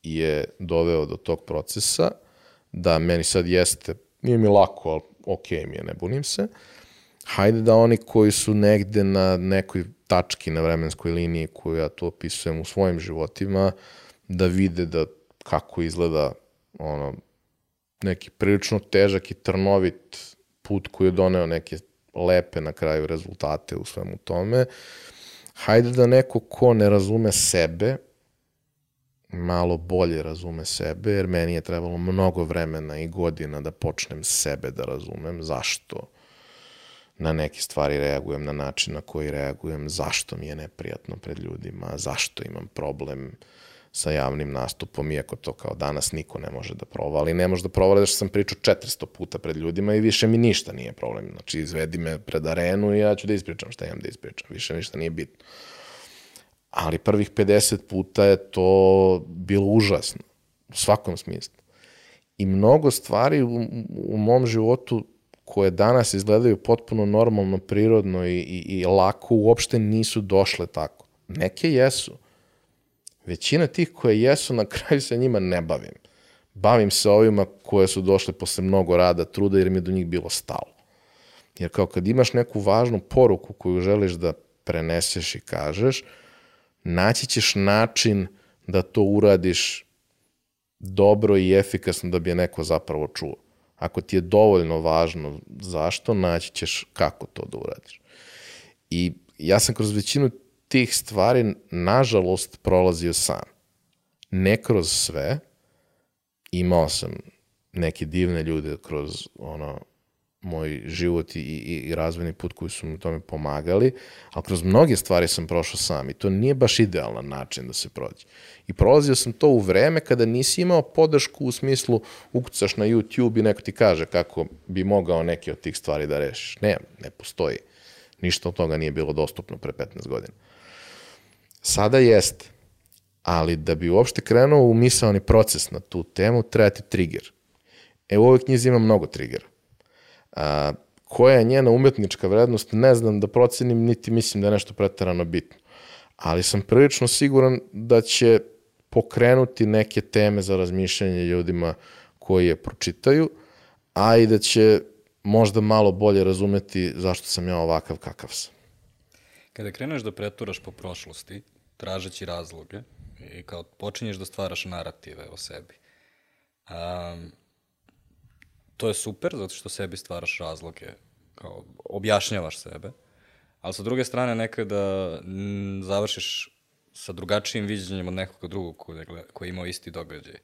je doveo do tog procesa, da meni sad jeste, nije mi lako, ali ok mi je, ne bunim se. Hajde da oni koji su negde na nekoj tački na vremenskoj liniji koju ja to opisujem u svojim životima, da vide da kako izgleda ono, neki prilično težak i trnovit put koji je doneo neke lepe na kraju rezultate u svemu tome. Hajde da neko ko ne razume sebe, malo bolje razume sebe, jer meni je trebalo mnogo vremena i godina da počnem sebe da razumem, zašto na neke stvari reagujem na način na koji reagujem, zašto mi je neprijatno pred ljudima, zašto imam problem sa javnim nastupom, iako to kao danas niko ne može da provali. Ne može da provali da što sam pričao 400 puta pred ljudima i više mi ništa nije problem. Znači, izvedi me pred arenu i ja ću da ispričam šta imam da ispričam. Više ništa nije bitno. Ali prvih 50 puta je to bilo užasno. U svakom smislu. I mnogo stvari u, u mom životu koje danas izgledaju potpuno normalno, prirodno i, i, i lako, uopšte nisu došle tako. Neke jesu Većina tih koje jesu, na kraju se njima ne bavim. Bavim se ovima koje su došle posle mnogo rada, truda, jer mi je do njih bilo stalo. Jer kao kad imaš neku važnu poruku koju želiš da preneseš i kažeš, naći ćeš način da to uradiš dobro i efikasno da bi je neko zapravo čuo. Ako ti je dovoljno važno zašto, naći ćeš kako to da uradiš. I ja sam kroz većinu tih stvari, nažalost, prolazio sam. Ne kroz sve, imao sam neke divne ljude kroz ono, moj život i, i, i razvojni put koji su mi tome pomagali, ali kroz mnoge stvari sam prošao sam i to nije baš idealan način da se prođe. I prolazio sam to u vreme kada nisi imao podršku u smislu ukucaš na YouTube i neko ti kaže kako bi mogao neke od tih stvari da rešiš. Ne, ne postoji. Ništa od toga nije bilo dostupno pre 15 godina. Sada jeste, ali da bi uopšte krenuo u misalni proces na tu temu, treba ti trigger. E u ovoj knjizi ima mnogo triggera A, koja je njena umetnička vrednost, ne znam da procenim, niti mislim da je nešto pretarano bitno. Ali sam prilično siguran da će pokrenuti neke teme za razmišljanje ljudima koji je pročitaju, a i da će možda malo bolje razumeti zašto sam ja ovakav kakav sam. Kada kreneš da preturaš po prošlosti, tražeći razloge i kao počinješ da stvaraš narative o sebi, um, to je super, zato što sebi stvaraš razloge, kao objašnjavaš sebe, ali sa druge strane nekada završiš sa drugačijim viđenjem od nekog drugog koji, koji je imao isti događaj.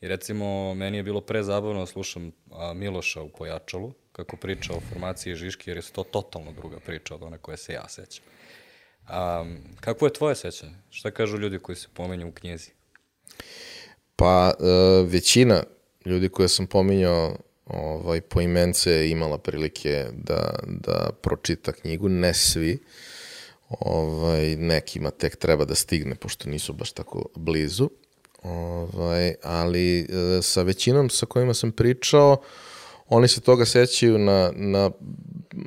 I recimo, meni je bilo pre zabavno da slušam Miloša u Pojačalu, kako priča o formaciji Žiški, jer je to totalno druga priča od one koje se ja sećam. A, kako je tvoje sećanje? Šta kažu ljudi koji se pomenju u knjezi? Pa, e, većina ljudi koje sam pominjao ovaj, po imence imala prilike da, da pročita knjigu, ne svi, ovaj, nekima tek treba da stigne, pošto nisu baš tako blizu, ovaj, ali e, sa većinom sa kojima sam pričao, oni se toga sećaju na, na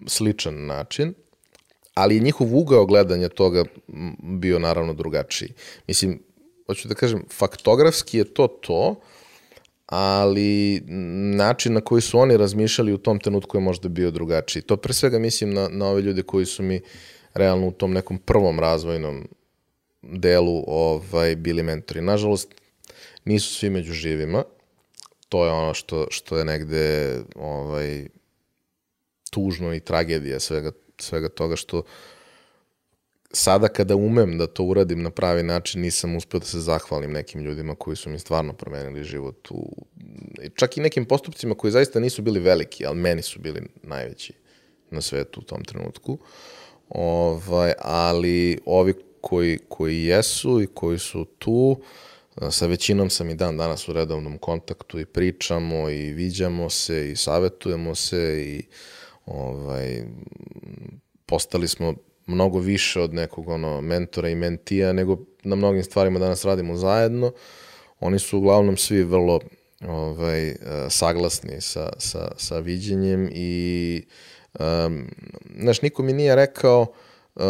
sličan način, ali njihov ugao gledanja toga bio naravno drugačiji. Mislim, hoću da kažem, faktografski je to to, ali način na koji su oni razmišljali u tom trenutku je možda bio drugačiji. To pre svega mislim na, na ove ljude koji su mi realno u tom nekom prvom razvojnom delu ovaj, bili mentori. Nažalost, nisu svi među živima. To je ono što, što je negde ovaj, tužno i tragedija svega, svega toga što sada kada umem da to uradim na pravi način, nisam uspeo da se zahvalim nekim ljudima koji su mi stvarno promenili život. U, čak i nekim postupcima koji zaista nisu bili veliki, ali meni su bili najveći na svetu u tom trenutku. Ovaj, ali ovi koji, koji jesu i koji su tu, sa većinom sam i dan danas u redovnom kontaktu i pričamo i viđamo se i savetujemo se i ovaj, postali smo mnogo više od nekog ono mentora i mentija, nego na mnogim stvarima danas radimo zajedno. Oni su uglavnom svi vrlo ovaj, saglasni sa, sa, sa viđenjem i um, znaš, niko mi nije rekao uh,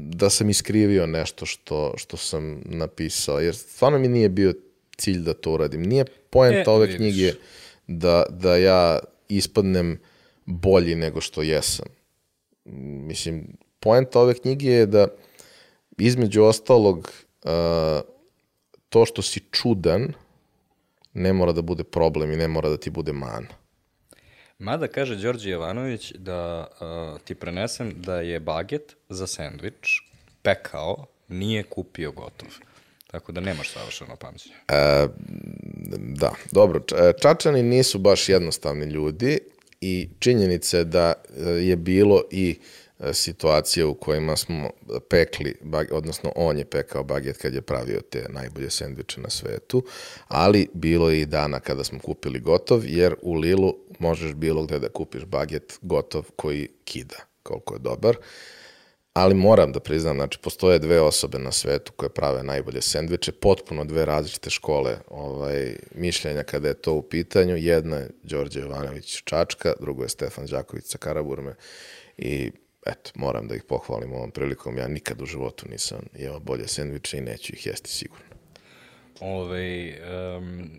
da sam iskrivio nešto što, što sam napisao, jer stvarno mi nije bio cilj da to uradim. Nije poenta e, ove vidiš. knjige da, da ja ispadnem bolji nego što jesam. Mislim, poenta ove knjige je da između ostalog uh, to što si čudan ne mora da bude problem i ne mora da ti bude mana. Mada kaže Đorđe Jovanović da uh, ti prenesem da je baget za sendvič pekao, nije kupio gotov. Tako da nemaš savršeno pamćenje. E, da, dobro. Čačani nisu baš jednostavni ljudi i činjenica je da je bilo i uh, E, situacije u kojima smo pekli, odnosno on je pekao baget kad je pravio te najbolje sendviče na svetu, ali bilo je i dana kada smo kupili gotov, jer u Lilu možeš bilo gde da kupiš baget gotov koji kida, koliko je dobar. Ali moram da priznam, znači, postoje dve osobe na svetu koje prave najbolje sendviče, potpuno dve različite škole ovaj, mišljenja kada je to u pitanju. Jedna je Đorđe Jovanović Čačka, drugo je Stefan Đaković sa Karaburme i eto, moram da ih pohvalim ovom prilikom. Ja nikad u životu nisam jeo bolje sendviče i neću ih jesti sigurno. Ove, um,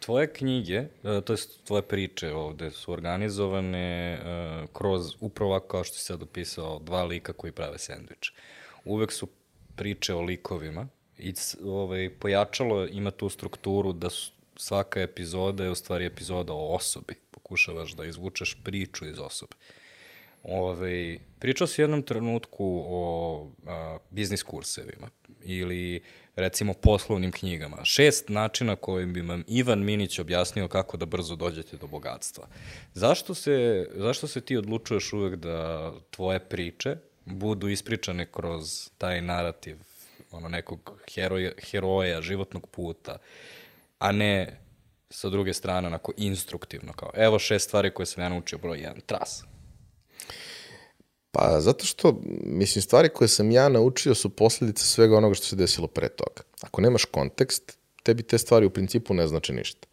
tvoje knjige, uh, to je tvoje priče ovde su organizovane uh, kroz upravo kao što si sad opisao dva lika koji prave sendviče. Uvek su priče o likovima i ovaj, pojačalo ima tu strukturu da su, svaka epizoda je u stvari epizoda o osobi. Pokušavaš da izvučeš priču iz osobe. Ove, pričao si u jednom trenutku o a, biznis kursevima ili recimo poslovnim knjigama. Šest načina kojim bi vam Ivan Minić objasnio kako da brzo dođete do bogatstva. Zašto se, zašto se ti odlučuješ uvek da tvoje priče budu ispričane kroz taj narativ ono nekog heroja, heroja životnog puta, a ne sa druge strane onako instruktivno kao evo šest stvari koje sam ja naučio broj 1, tras. Pa zato što, mislim, stvari koje sam ja naučio su posljedice svega onoga što se desilo pre toga. Ako nemaš kontekst, tebi te stvari u principu ne znači ništa.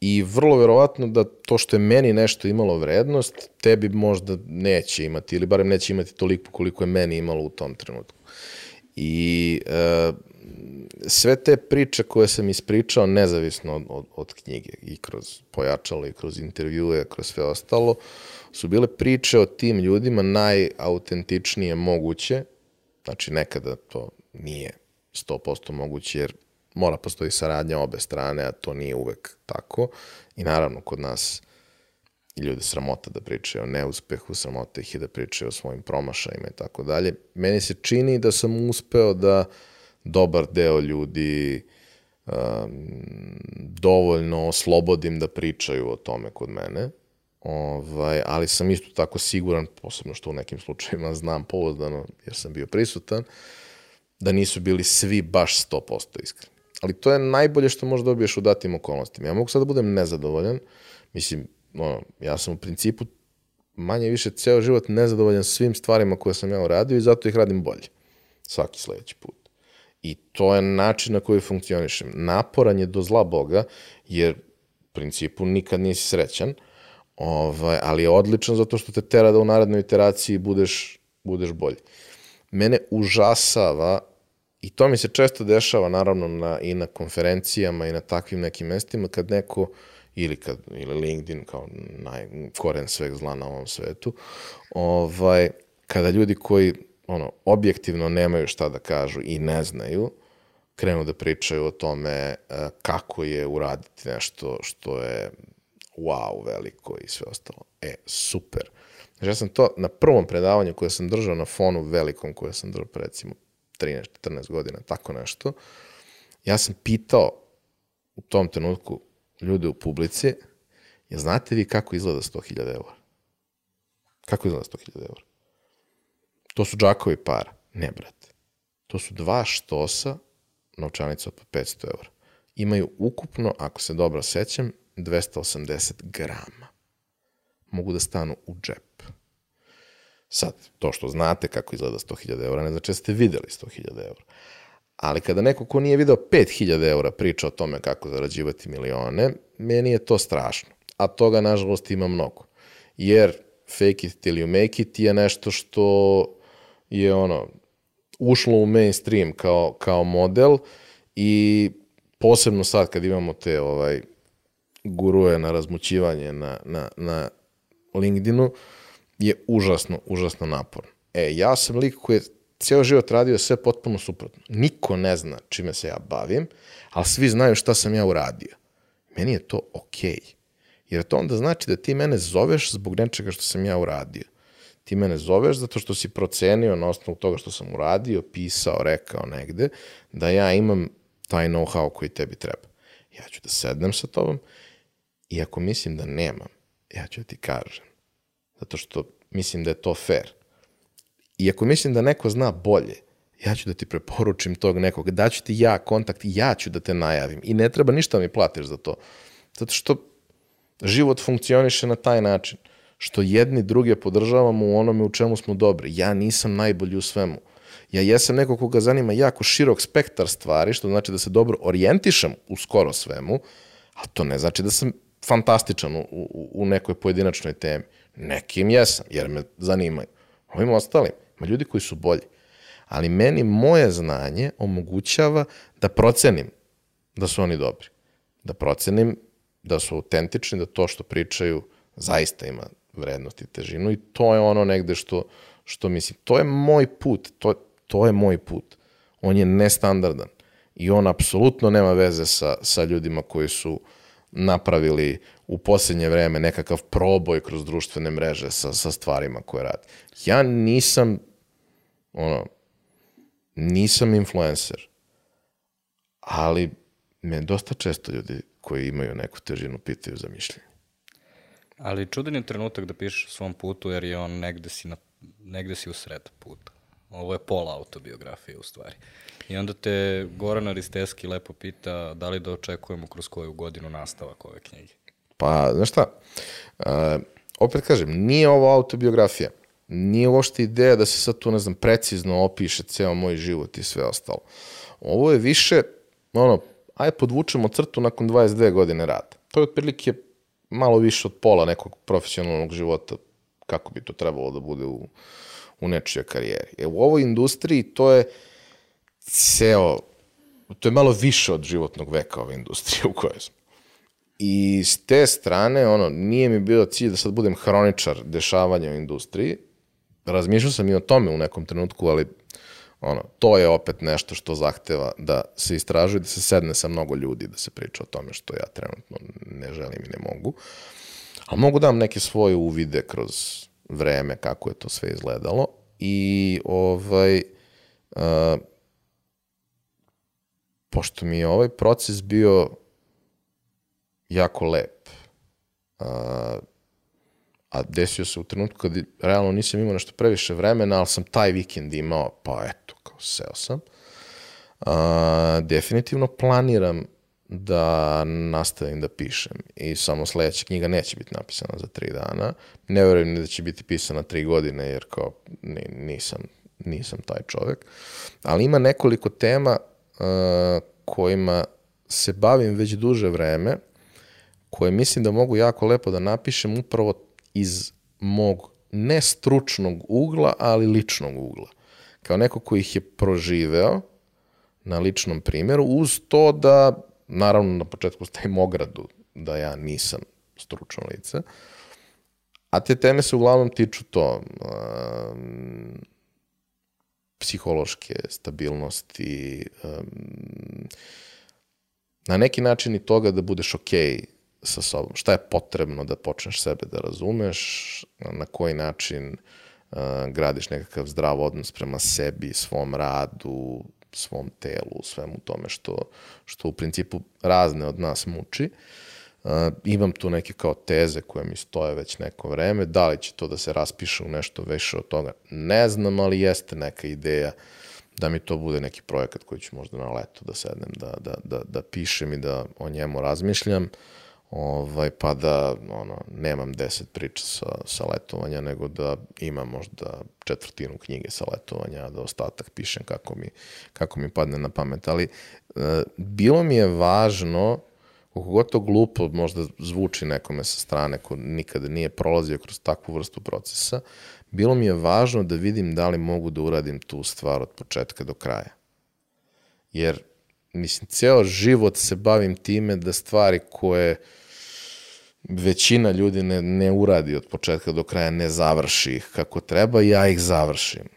I vrlo verovatno da to što je meni nešto imalo vrednost, tebi možda neće imati, ili barem neće imati toliko koliko je meni imalo u tom trenutku. I e, sve te priče koje sam ispričao, nezavisno od, od, od knjige, i kroz pojačalo, i kroz intervjue, kroz sve ostalo, su bile priče o tim ljudima najautentičnije moguće, znači nekada to nije 100% moguće, jer mora postoji saradnja obe strane, a to nije uvek tako. I naravno, kod nas ljude sramota da pričaju o neuspehu, sramota ih i da pričaju o svojim promašajima i tako dalje. Meni se čini da sam uspeo da dobar deo ljudi um, dovoljno oslobodim da pričaju o tome kod mene, ovaj, ali sam isto tako siguran, posebno što u nekim slučajima znam pouzdano, jer sam bio prisutan, da nisu bili svi baš 100% iskreni. Ali to je najbolje što možeš dobiješ u datim okolnostima. Ja mogu sad da budem nezadovoljan, mislim, ono, ja sam u principu manje više ceo život nezadovoljan svim stvarima koje sam ja uradio i zato ih radim bolje. Svaki sledeći put. I to je način na koji funkcionišem. Naporan je do zla Boga, jer u principu nikad nisi srećan, ovaj, ali je odličan zato što te tera da u narednoj iteraciji budeš, budeš bolji. Mene užasava I to mi se često dešava, naravno, na, i na konferencijama i na takvim nekim mestima, kad neko, ili, kad, ili LinkedIn kao najkoren sveg zla na ovom svetu, ovaj, kada ljudi koji ono, objektivno nemaju šta da kažu i ne znaju, krenu da pričaju o tome e, kako je uraditi nešto što je wow, veliko i sve ostalo. E, super. Znači, ja sam to na prvom predavanju koje sam držao na fonu velikom koje sam držao, recimo, 13-14 godina, tako nešto, ja sam pitao u tom trenutku ljude u publici, ja znate vi kako izgleda 100.000 eura? Kako izgleda 100.000 eura? To su džakovi para. Ne, brate. To su dva štosa novčanica od 500 eura. Imaju ukupno, ako se dobro sećam, 280 grama. Mogu da stanu u džep. Sad, to što znate kako izgleda 100.000 eura, ne znači da ste videli 100.000 eura. Ali kada neko ko nije video 5.000 eura priča o tome kako zarađivati milione, meni je to strašno. A toga, nažalost, ima mnogo. Jer fake it till you make it je nešto što je ono, ušlo u mainstream kao, kao model i posebno sad kad imamo te ovaj, guruje na razmućivanje na, na, na LinkedInu, je užasno, užasno naporno. E, ja sam lik koji je ceo život radio sve potpuno suprotno. Niko ne zna čime se ja bavim, ali svi znaju šta sam ja uradio. Meni je to okej. Okay. Jer to onda znači da ti mene zoveš zbog nečega što sam ja uradio. Ti mene zoveš zato što si procenio na osnovu toga što sam uradio, pisao, rekao negde, da ja imam taj know-how koji tebi treba. Ja ću da sednem sa tobom i ako mislim da nemam, ja ću da ti kažem zato što mislim da je to fair. I ako mislim da neko zna bolje, ja ću da ti preporučim tog nekog, daću ti ja kontakt, ja ću da te najavim i ne treba ništa mi platiš za to. Zato što život funkcioniše na taj način, što jedni druge podržavamo u onome u čemu smo dobri. Ja nisam najbolji u svemu. Ja jesam neko koga zanima jako širok spektar stvari, što znači da se dobro orijentišem u skoro svemu, ali to ne znači da sam fantastičan u, u, u nekoj pojedinačnoj temi. Nekim jesam, jer me zanimaju. Ovim ostalim, ima ljudi koji su bolji. Ali meni moje znanje omogućava da procenim da su oni dobri. Da procenim da su autentični, da to što pričaju zaista ima vrednost i težinu i to je ono negde što, što mislim, to je moj put, to, to je moj put. On je nestandardan i on apsolutno nema veze sa, sa ljudima koji su napravili u posljednje vreme nekakav proboj kroz društvene mreže sa, sa stvarima koje radi. Ja nisam, ono, nisam influencer, ali me dosta često ljudi koji imaju neku težinu pitaju za mišljenje. Ali čudan je trenutak da pišeš o svom putu, jer je on negde si, na, negde si u sred puta. Ovo je pola autobiografije u stvari. I onda te Goran Aristeski lepo pita da li da očekujemo kroz koju godinu nastavak ove knjige. Pa, znaš šta, uh, opet kažem, nije ovo autobiografija. Nije uopšte ideja da se sad tu, ne znam, precizno opiše ceo moj život i sve ostalo. Ovo je više, ono, aj podvučemo crtu nakon 22 godine rada. To je otprilike malo više od pola nekog profesionalnog života, kako bi to trebalo da bude u, u nečijoj karijeri. E, u ovoj industriji to je ceo, to je malo više od životnog veka ove industrije u kojoj smo. I s te strane, ono, nije mi bio cilj da sad budem hroničar dešavanja u industriji. Razmišljao sam i o tome u nekom trenutku, ali ono, to je opet nešto što zahteva da se istražuje, da se sedne sa mnogo ljudi, da se priča o tome što ja trenutno ne želim i ne mogu. Ali mogu da dam neke svoje uvide kroz vreme kako je to sve izgledalo i ovaj uh, pošto mi je ovaj proces bio jako lep uh, a desio se u trenutku kad realno nisam imao nešto previše vremena, ali sam taj vikend imao, pa eto, kao seo sam. Uh, definitivno planiram da nastavim da pišem i samo sledeća knjiga neće biti napisana za tri dana. Ne verujem da će biti pisana tri godine jer kao nisam, nisam taj čovek. Ali ima nekoliko tema kojima se bavim već duže vreme koje mislim da mogu jako lepo da napišem upravo iz mog nestručnog ugla, ali ličnog ugla. Kao neko ko ih je proživeo na ličnom primjeru, uz to da, naravno na početku stavim ogradu da ja nisam stručno lice, a te teme se uglavnom tiču to um, psihološke stabilnosti, um, na neki način i toga da budeš okej okay sa sobom. Šta je potrebno da počneš sebe da razumeš, na koji način uh, gradiš nekakav zdrav odnos prema sebi, svom radu, svom telu, svemu tome što, što u principu razne od nas muči. Uh, imam tu neke kao teze koje mi stoje već neko vreme. Da li će to da se raspiše u nešto više od toga? Ne znam, ali jeste neka ideja da mi to bude neki projekat koji ću možda na leto da sednem, da, da, da, da pišem i da o njemu razmišljam. Uh, ovaj, pa da ono, nemam deset priča sa, sa letovanja, nego da imam možda četvrtinu knjige sa letovanja, da ostatak pišem kako mi, kako mi padne na pamet. Ali e, bilo mi je važno, koliko god to glupo možda zvuči nekome sa strane ko nikada nije prolazio kroz takvu vrstu procesa, bilo mi je važno da vidim da li mogu da uradim tu stvar od početka do kraja. Jer, mislim, ceo život se bavim time da stvari koje većina ljudi ne, ne uradi od početka do kraja, ne završi ih kako treba, ja ih završim.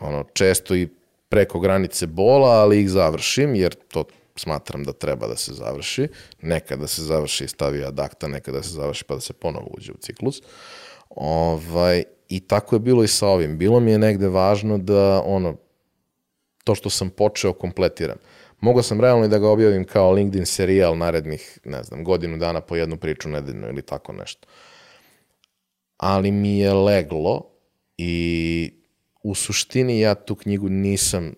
Ono, često i preko granice bola, ali ih završim, jer to smatram da treba da se završi. Nekada da se završi i stavi adakta, nekada da se završi pa da se ponovo uđe u ciklus. Ovaj, I tako je bilo i sa ovim. Bilo mi je negde važno da ono, to što sam počeo kompletiram. Mogao sam realno i da ga objavim kao LinkedIn serijal narednih, ne znam, godinu dana po jednu priču nedeljno ili tako nešto. Ali mi je leglo i u suštini ja tu knjigu nisam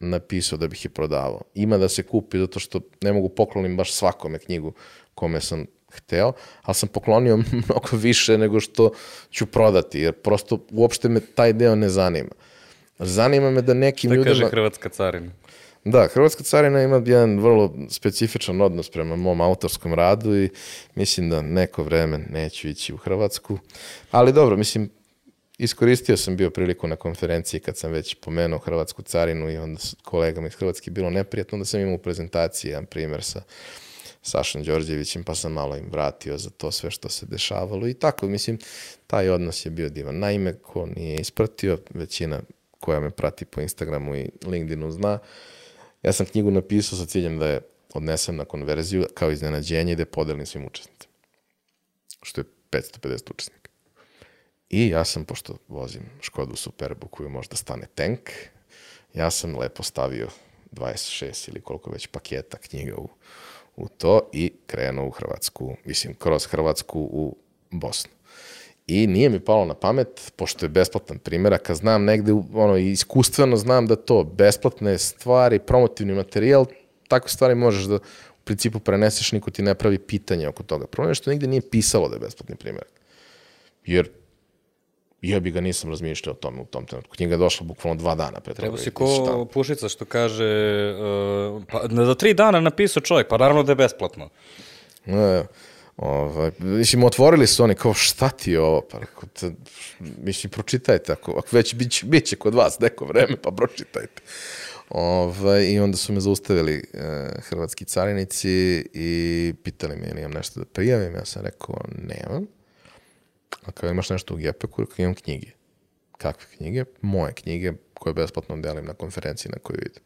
napisao da bih je prodavao. Ima da se kupi zato što ne mogu poklonim baš svakome knjigu kome sam hteo, ali sam poklonio mnogo više nego što ću prodati, jer prosto uopšte me taj deo ne zanima. Zanima me da nekim ljudima... Šta kaže Hrvatska carina? Da, Hrvatska carina ima jedan vrlo specifičan odnos prema mom autorskom radu i mislim da neko vreme neću ići u Hrvatsku. Ali dobro, mislim, iskoristio sam bio priliku na konferenciji kad sam već pomenuo Hrvatsku carinu i onda s kolegama iz Hrvatske bilo neprijatno, onda sam imao u prezentaciji jedan primer sa Sašom Đorđevićem, pa sam malo im vratio za to sve što se dešavalo i tako, mislim, taj odnos je bio divan. Naime, ko nije ispratio, većina koja me prati po Instagramu i LinkedInu zna, ja sam knjigu napisao sa ciljem da je odnesem na konverziju kao iznenađenje i da je podelim svim učesnicima. Što je 550 učesnika. I ja sam, pošto vozim Škodu Superbu koju možda stane tank, ja sam lepo stavio 26 ili koliko već paketa knjiga u, u to i krenuo u Hrvatsku, mislim, kroz Hrvatsku u Bosnu. I nije mi palo na pamet, pošto je besplatan primjerak, a znam negde, ono, iskustveno znam da to, besplatne stvari, promotivni materijal, takve stvari možeš da u principu preneseš, niko ti ne pravi pitanje oko toga. Problem je što nigde nije pisalo da je besplatni primjerak. Jer ja bi ga nisam razmišljao o tome u tom trenutku. Knjiga je došla bukvalno dva dana pre Treba si ko. Pušica što kaže, uh, pa za tri dana napisao čovjek, pa naravno da je besplatno. Ne, ovaj, mislim, otvorili su oni kao, šta ti je ovo? Pa rekao, te, mislim, pročitajte, ako, ako već bit, bit će kod vas neko vreme, pa pročitajte. Ovaj, I onda su me zaustavili e, hrvatski carinici i pitali me ili imam nešto da prijavim. Ja sam rekao, nemam. A kao imaš nešto u Gepeku, rekao, imam knjige. Kakve knjige? Moje knjige koje besplatno delim na konferenciji na koju idem.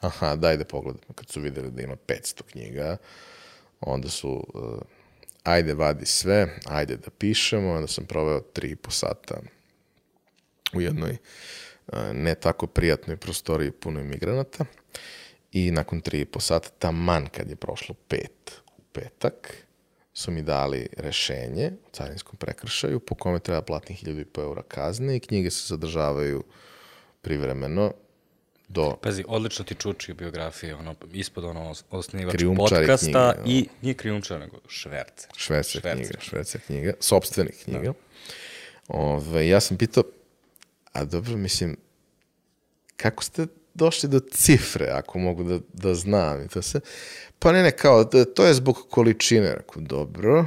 Aha, daj da pogledam. Kad su videli da ima 500 knjiga, onda su, uh, ajde vadi sve, ajde da pišemo, onda sam proveo tri i po sata u jednoj uh, ne tako prijatnoj prostoriji punoj migranata i nakon tri i po sata, taman kad je prošlo pet u petak, su mi dali rešenje u carinskom prekršaju po kome treba platim 1000 i po eura kazne i knjige se zadržavaju privremeno do Pazi, odlično ti čuči biografije, ono, ispod ono os- osnivač Krijumčari podcasta knjige, i nije krijumčar, nego švercer. švercer Švercer. knjiga, švercer knjiga, sobstvenih knjiga. Ove, ja sam pitao, a dobro, mislim, kako ste došli do cifre, ako mogu da, da znam i to se. Pa ne, ne, kao, to je zbog količine. Rekao, dobro,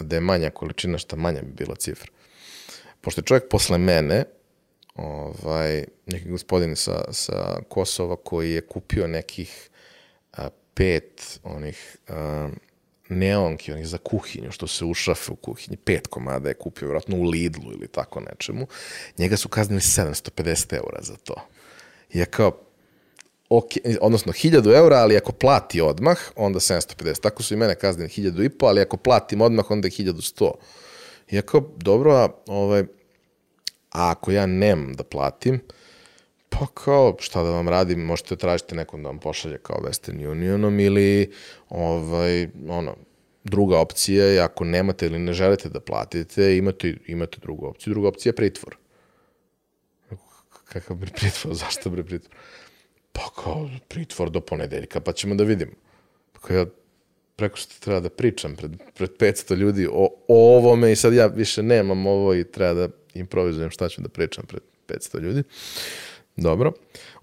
da je manja količina, šta manja bi bila cifra. Pošto je čovjek posle mene, ovaj, neki gospodin sa, sa Kosova koji je kupio nekih a, pet onih a, neonki, onih za kuhinju, što se ušafe u kuhinji, pet komada je kupio, vjerojatno u Lidlu ili tako nečemu. Njega su kaznili 750 eura za to. I ja kao, ok, odnosno 1000 eura, ali ako plati odmah, onda 750. Tako su i mene kaznili 1000 i po, ali ako platim odmah, onda je 1100. I dobro, a, ovaj, a ako ja nemam da platim, pa kao, šta da vam radim, možete tražiti nekom da vam pošalje kao Western Unionom ili ovaj, ono, druga opcija je ako nemate ili ne želite da platite, imate, imate drugu opciju. Druga opcija je pritvor. Kakav bre pritvor? Zašto pritvor? Pa kao pritvor do ponedeljka, pa ćemo da vidimo. Pa kao ja preko što treba da pričam pred, pred 500 ljudi o, o ovome i sad ja više nemam ovo i treba da improvizujem šta ću da pričam pred 500 ljudi. Dobro.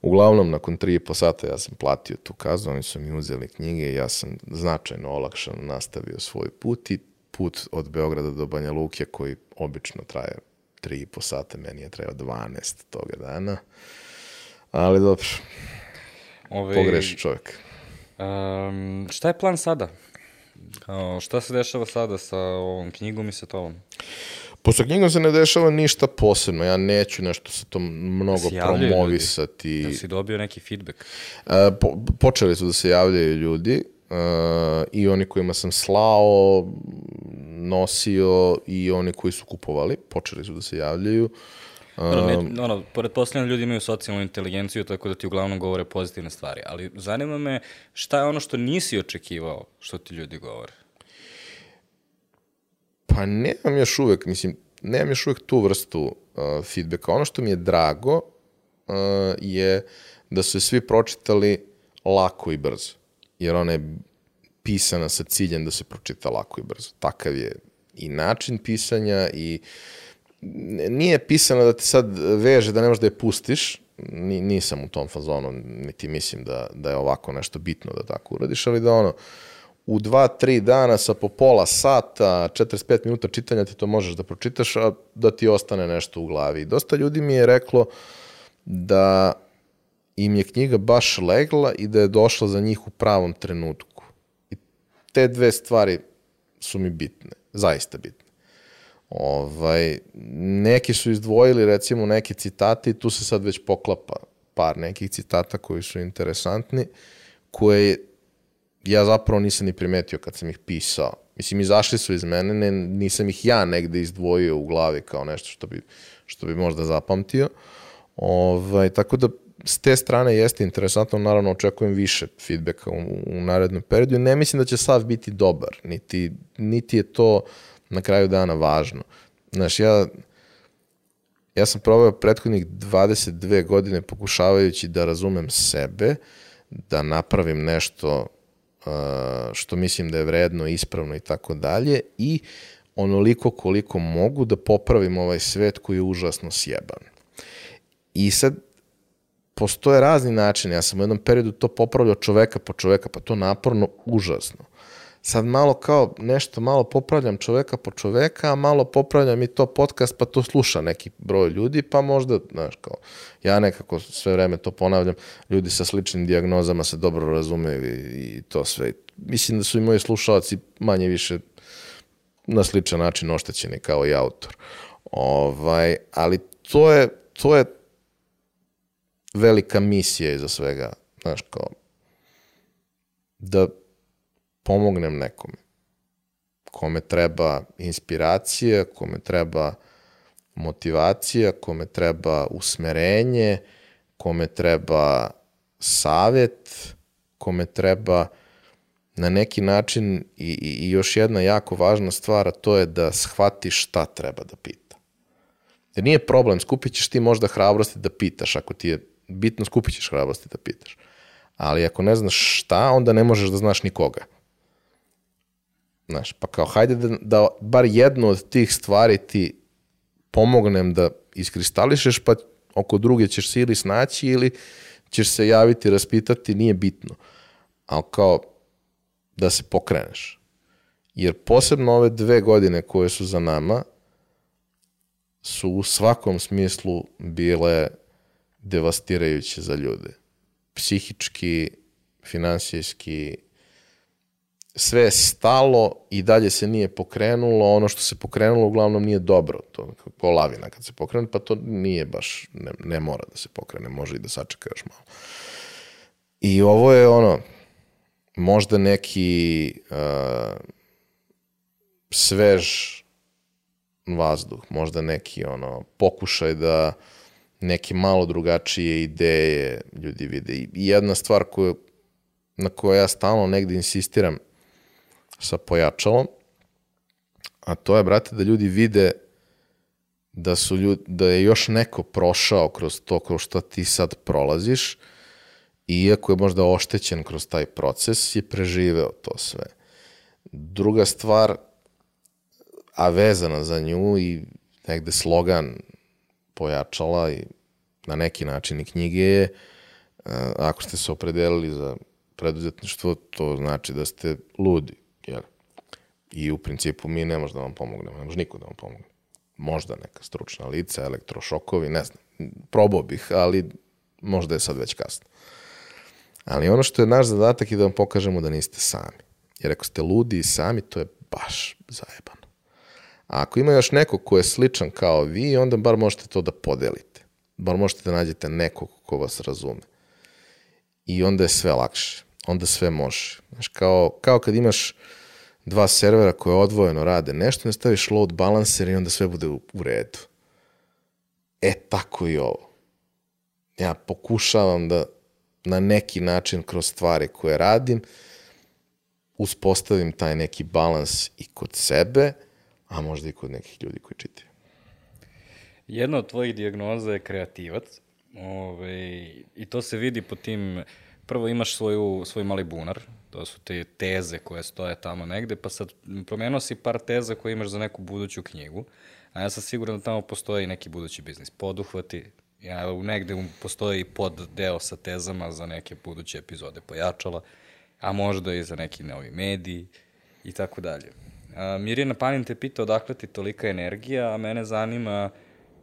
Uglavnom, nakon tri i po sata ja sam platio tu kaznu, oni su mi uzeli knjige i ja sam značajno olakšano nastavio svoj put i put od Beograda do Banja Luke koji obično traje tri i po sata, meni je trajao 12 toga dana. Ali dobro, Ove, pogreši čovjek. Um, šta je plan sada? Kao, šta se dešava sada sa ovom knjigom i sa tobom? Po sa knjigom se ne dešava ništa posebno, ja neću nešto sa tom mnogo javljaju promovisati. Jel si dobio neki feedback? E, po, počeli su da se javljaju ljudi e, i oni kojima sam slao, nosio i oni koji su kupovali, počeli su da se javljaju. Ono, ne, ono, pretpostavljam ljudi imaju socijalnu inteligenciju, tako da ti uglavnom govore pozitivne stvari, ali zanima me šta je ono što nisi očekivao što ti ljudi govore? Pa nemam još uvek, mislim, nemam još uvek tu vrstu uh, feedbacka. Ono što mi je drago uh, je da su svi pročitali lako i brzo. Jer ona je pisana sa ciljem da se pročita lako i brzo. Takav je i način pisanja i n- nije pisano da te sad veže da ne možeš da je pustiš, Ni, nisam u tom fazonu, niti mislim da, da je ovako nešto bitno da tako uradiš, ali da ono, u dva, tri dana sa po pola sata, 45 minuta čitanja ti to možeš da pročitaš, a da ti ostane nešto u glavi. Dosta ljudi mi je reklo da im je knjiga baš legla i da je došla za njih u pravom trenutku. I te dve stvari su mi bitne, zaista bitne. Ovaj, neki su izdvojili recimo neke citate i tu se sad već poklapa par nekih citata koji su interesantni, koje ja zapravo nisam ni primetio kad sam ih pisao. Mislim, izašli su iz mene, ne, nisam ih ja negde izdvojio u glavi kao nešto što bi, što bi možda zapamtio. Ovaj, tako da s te strane jeste interesantno, naravno očekujem više feedbacka u, u narednom periodu ne mislim da će sav biti dobar, niti, niti je to na kraju dana važno. Znaš, ja, ja sam proveo prethodnih 22 godine pokušavajući da razumem sebe, da napravim nešto uh, što mislim da je vredno, ispravno i tako dalje i onoliko koliko mogu da popravim ovaj svet koji je užasno sjeban. I sad postoje razni načini. Ja sam u jednom periodu to popravljao čoveka po čoveka, pa to naporno, užasno. Sad malo kao nešto, malo popravljam čoveka po čoveka, a malo popravljam i to podcast, pa to sluša neki broj ljudi, pa možda, znaš, kao, ja nekako sve vreme to ponavljam, ljudi sa sličnim diagnozama se dobro razumeju i, i to sve. Mislim da su i moji slušalci manje više na sličan način oštećeni kao i autor. Ovaj, ali to je, to je velika misija iza svega, znaš, kao, da pomognem nekome, kome treba inspiracija, kome treba motivacija, kome treba usmerenje, kome treba savet, kome treba na neki način i, i, i još jedna jako važna stvar, a to je da shvati šta treba da pita. Jer nije problem, skupit ćeš ti možda hrabrosti da pitaš ako ti je bitno skupit ćeš hrabrosti da pitaš. Ali ako ne znaš šta, onda ne možeš da znaš nikoga. Znaš, pa kao, hajde da, da bar jednu od tih stvari ti pomognem da iskristališeš, pa oko druge ćeš se ili snaći ili ćeš se javiti, raspitati, nije bitno. Ali kao, da se pokreneš. Jer posebno ove dve godine koje su za nama su u svakom smislu bile devastirajuće za ljude. Psihički, finansijski, sve je stalo i dalje se nije pokrenulo, ono što se pokrenulo uglavnom nije dobro, to kao lavina kad se pokrene, pa to nije baš, ne, ne mora da se pokrene, može i da sačeka još malo. I ovo je ono, možda neki uh, svež vazduh, možda neki ono pokušaj da neke malo drugačije ideje ljudi vide. I jedna stvar koju, na kojoj ja stalno negde insistiram sa pojačalom, a to je, brate, da ljudi vide da, su ljudi, da je još neko prošao kroz to kroz što ti sad prolaziš iako je možda oštećen kroz taj proces, je preživeo to sve. Druga stvar, a vezana za nju i negde slogan pojačala i na neki način i knjige je, e, ako ste se opredelili za preduzetništvo, to znači da ste ludi. I u principu mi ne možemo da vam pomognemo, ne može niko da vam pomogne. Možda neka stručna lica, elektrošokovi, ne znam. Probao bih, ali možda je sad već kasno. Ali ono što je naš zadatak je da vam pokažemo da niste sami. Jer ako ste ludi i sami, to je baš zajebano. A ako ima još neko ko je sličan kao vi, onda bar možete to da podelite. Bar možete da nađete nekog ko vas razume. I onda je sve lakše. Onda sve može. Znaš, kao, kao kad imaš dva servera koje odvojeno rade nešto, ne staviš load balancer i onda sve bude u, u redu. E, tako i ovo. Ja pokušavam da na neki način kroz stvari koje radim uspostavim taj neki balans i kod sebe, a možda i kod nekih ljudi koji čitaju. Jedna od tvojih dijagnoza je kreativac. Ove, I to se vidi po tim, prvo imaš svoju, svoj mali bunar, to su te teze koje stoje tamo negde, pa sad promenuo si par teza koje imaš za neku buduću knjigu, a ja sam siguran da tamo postoji neki budući biznis. Poduhvati, ja, negde postoji pod deo sa tezama za neke buduće epizode pojačala a možda i za neki novi mediji i tako dalje. Mirjana Panin te pita odakle ti tolika energija, a mene zanima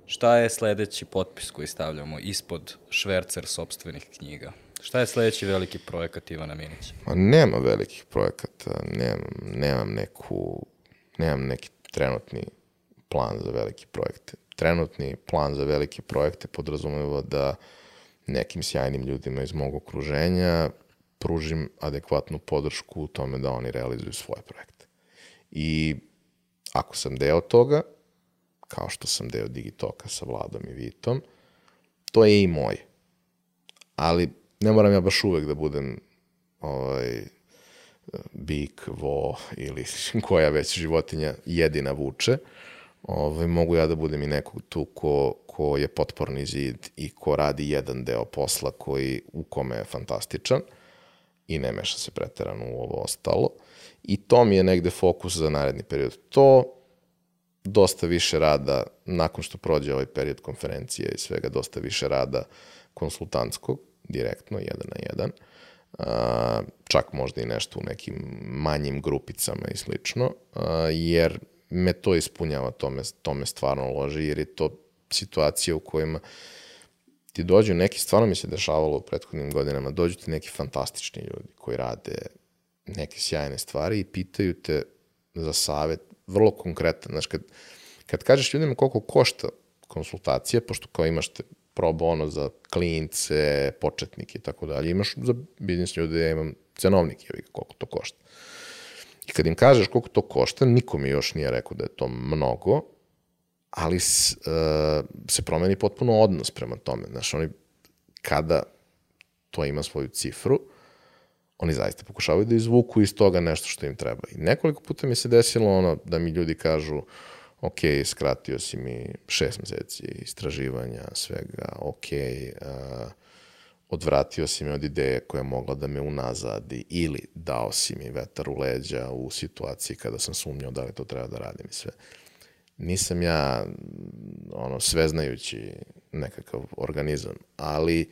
šta je sledeći potpis koji stavljamo ispod švercer sobstvenih knjiga. Šta je sledeći veliki projekat Ivana Minića? Ma nema velikih projekata, nemam, nemam neku, nemam neki trenutni plan za velike projekte. Trenutni plan za velike projekte podrazumeva da nekim sjajnim ljudima iz mog okruženja pružim adekvatnu podršku u tome da oni realizuju svoje projekte. I ako sam deo toga, kao što sam deo Digitoka sa Vladom i Vitom, to je i moje. Ali ne moram ja baš uvek da budem ovaj, bik, vo ili koja već životinja jedina vuče. Ovaj, mogu ja da budem i neko tu ko, ko je potporni zid i ko radi jedan deo posla koji u kome je fantastičan i ne meša se preterano u ovo ostalo. I to mi je negde fokus za naredni period. To dosta više rada, nakon što prođe ovaj period konferencije i svega, dosta više rada konsultantskog, direktno, jedan na jedan. Čak možda i nešto u nekim manjim grupicama i slično, jer me to ispunjava, to me, to me stvarno loži, jer je to situacija u kojima ti dođu neki, stvarno mi se dešavalo u prethodnim godinama, dođu ti neki fantastični ljudi koji rade neke sjajne stvari i pitaju te za savet, vrlo konkretan, znaš, kad, kad kažeš ljudima koliko košta konsultacija, pošto kao imaš te pro bono za klince, početnike i tako dalje, imaš za biznis ljude, ja imam cenovnik, je koliko to košta. I kad im kažeš koliko to košta, niko mi još nije rekao da je to mnogo, ali s, uh, se promeni potpuno odnos prema tome. Znaš, oni kada to ima svoju cifru, oni zaista pokušavaju da izvuku iz toga nešto što im treba. I nekoliko puta mi se desilo ono da mi ljudi kažu ok, skratio si mi šest meseci istraživanja, svega, ok, uh, odvratio si me od ideje koja je mogla da me unazadi ili dao si mi vetar u leđa u situaciji kada sam sumnjao da li to treba da radim i sve. Nisam ja ono sveznajući nekakav organizam, ali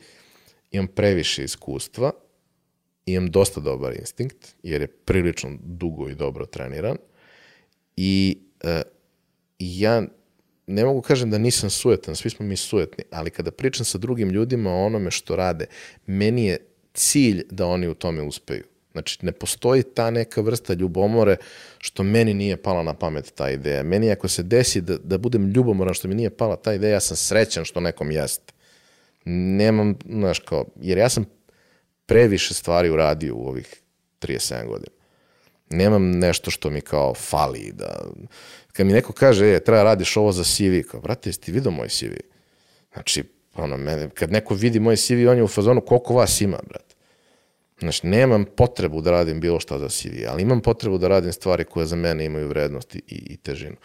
imam previše iskustva, imam dosta dobar instinkt, jer je prilično dugo i dobro treniran i uh, ja ne mogu kažem da nisam sujetan, svi smo mi sujetni, ali kada pričam sa drugim ljudima o onome što rade, meni je cilj da oni u tome uspeju. Znači, ne postoji ta neka vrsta ljubomore što meni nije pala na pamet ta ideja. Meni ako se desi da, da budem ljubomoran što mi nije pala ta ideja, ja sam srećan što nekom jeste. Nemam, znaš, kao, jer ja sam previše stvari uradio u ovih 37 godina. Nemam nešto što mi kao fali, da kad mi neko kaže, e, treba radiš ovo za CV, kao, brate, jesi ti vidio moj CV? Znači, ono, mene, kad neko vidi moj CV, on je u fazonu, koliko vas ima, brate? Znači, nemam potrebu da radim bilo šta za CV, ali imam potrebu da radim stvari koje za mene imaju vrednost i, i težinu.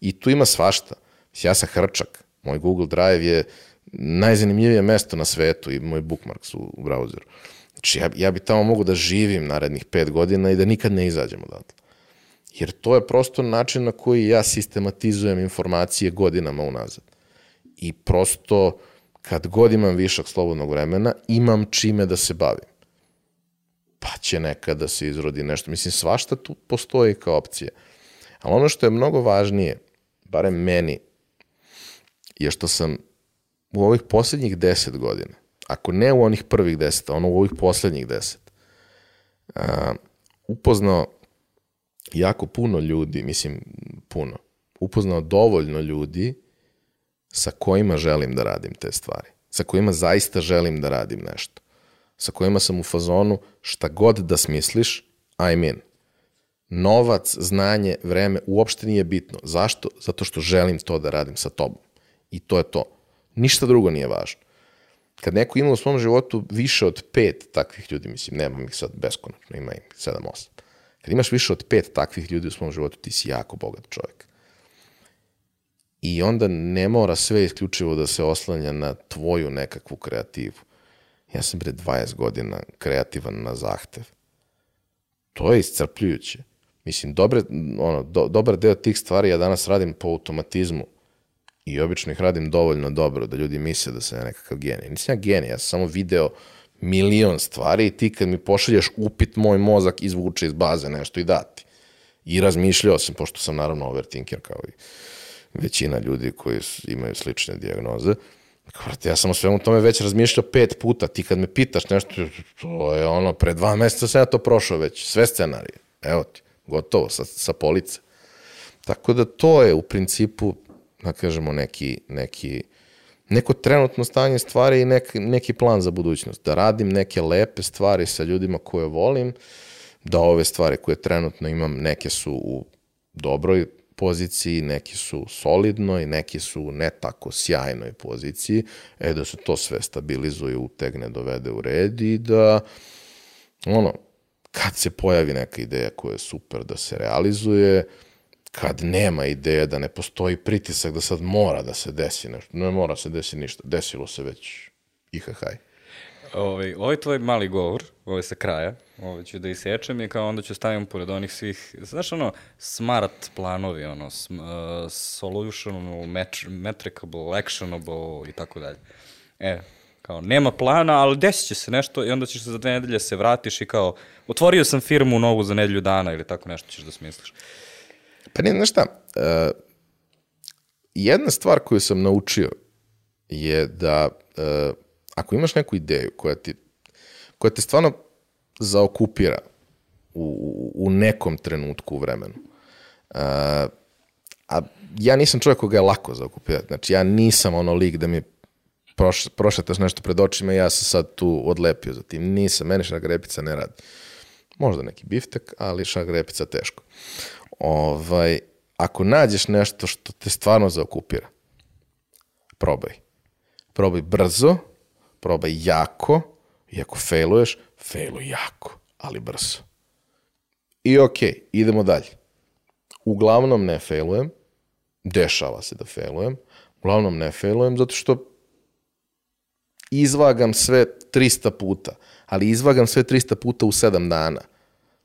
I tu ima svašta. Ja sam hrčak. Moj Google Drive je najzanimljivije mesto na svetu i moj bookmarks u, u browseru. Znači, ja, ja bi tamo mogu da živim narednih pet godina i da nikad ne izađem odatle. Jer to je prosto način na koji ja sistematizujem informacije godinama unazad. I prosto, kad god imam višak slobodnog vremena, imam čime da se bavim. Pa će nekada da se izrodi nešto. Mislim, svašta tu postoji kao opcija. Ali ono što je mnogo važnije, barem meni, je što sam u ovih poslednjih deset godina, ako ne u onih prvih deset, ono u ovih poslednjih deset, a, upoznao jako puno ljudi, mislim puno, upoznao dovoljno ljudi sa kojima želim da radim te stvari. Sa kojima zaista želim da radim nešto. Sa kojima sam u fazonu šta god da smisliš, I'm in. Novac, znanje, vreme uopšte nije bitno. Zašto? Zato što želim to da radim sa tobom. I to je to. Ništa drugo nije važno. Kad neko ima u svom životu više od pet takvih ljudi, mislim, nemam ih sad beskonačno, ima ih sedam, osam Kad imaš više od pet takvih ljudi u svom životu, ti si jako bogat čovjek. I onda ne mora sve isključivo da se oslanja na tvoju nekakvu kreativu. Ja sam pre 20 godina kreativan na zahtev. To je iscrpljujuće. Mislim, dobre, ono, do, dobar deo tih stvari ja danas radim po automatizmu i obično ih radim dovoljno dobro da ljudi misle da sam ja nekakav genij. Nisam ja genij, ja sam samo video milion stvari i ti kad mi pošalješ upit, moj mozak izvuče iz baze nešto i dati. I razmišljao sam, pošto sam naravno overthinker kao i većina ljudi koji imaju slične dijagnoze, Vrati, ja sam o svemu tome već razmišljao pet puta. Ti kad me pitaš nešto, to je ono, pre dva meseca sam ja to prošao već. Sve scenarije. Evo ti, gotovo, sa, sa police. Tako da to je u principu, da kažemo, neki, neki, neko trenutno stanje stvari i nek, neki plan za budućnost. Da radim neke lepe stvari sa ljudima koje volim, da ove stvari koje trenutno imam, neke su u dobroj poziciji, neki su solidno i neki su u ne tako sjajnoj poziciji, e da se to sve stabilizuje, utegne, dovede u red i da ono, kad se pojavi neka ideja koja je super da se realizuje, kad nema ideje da ne postoji pritisak da sad mora da se desi nešto, ne mora se desi ništa, desilo se već ihahaj. Ovaj, ovaj tvoj mali govor, ovaj sa kraja, ovaj ću da isečem i kao onda ću stavim pored onih svih, znaš ono, smart planovi, ono, sm, uh, solutional, match, metricable, actionable i tako dalje. E, kao, nema plana, ali desit će se nešto i onda ćeš za dve nedelje se vratiš i kao, otvorio sam firmu novu za nedelju dana ili tako nešto ćeš da smisliš. Pa ne, znaš šta, uh, jedna stvar koju sam naučio je da uh, ako imaš neku ideju koja, ti, koja te stvarno zaokupira u, u nekom trenutku u vremenu, uh, a ja nisam čovjek koga je lako zaokupirati, znači ja nisam ono lik da mi proš, prošetaš nešto pred očima i ja sam sad tu odlepio za tim. Nisam, meni šagrepica ne radi. Možda neki biftek, ali šagrepica teško. Ovaj, ako nađeš nešto što te stvarno zaokupira, probaj. Probaj brzo, probaj jako, i ako failuješ, failuj jako, ali brzo. I okej, okay, idemo dalje. Uglavnom ne failujem, dešava se da failujem, uglavnom ne failujem zato što izvagam sve 300 puta, ali izvagam sve 300 puta u 7 dana.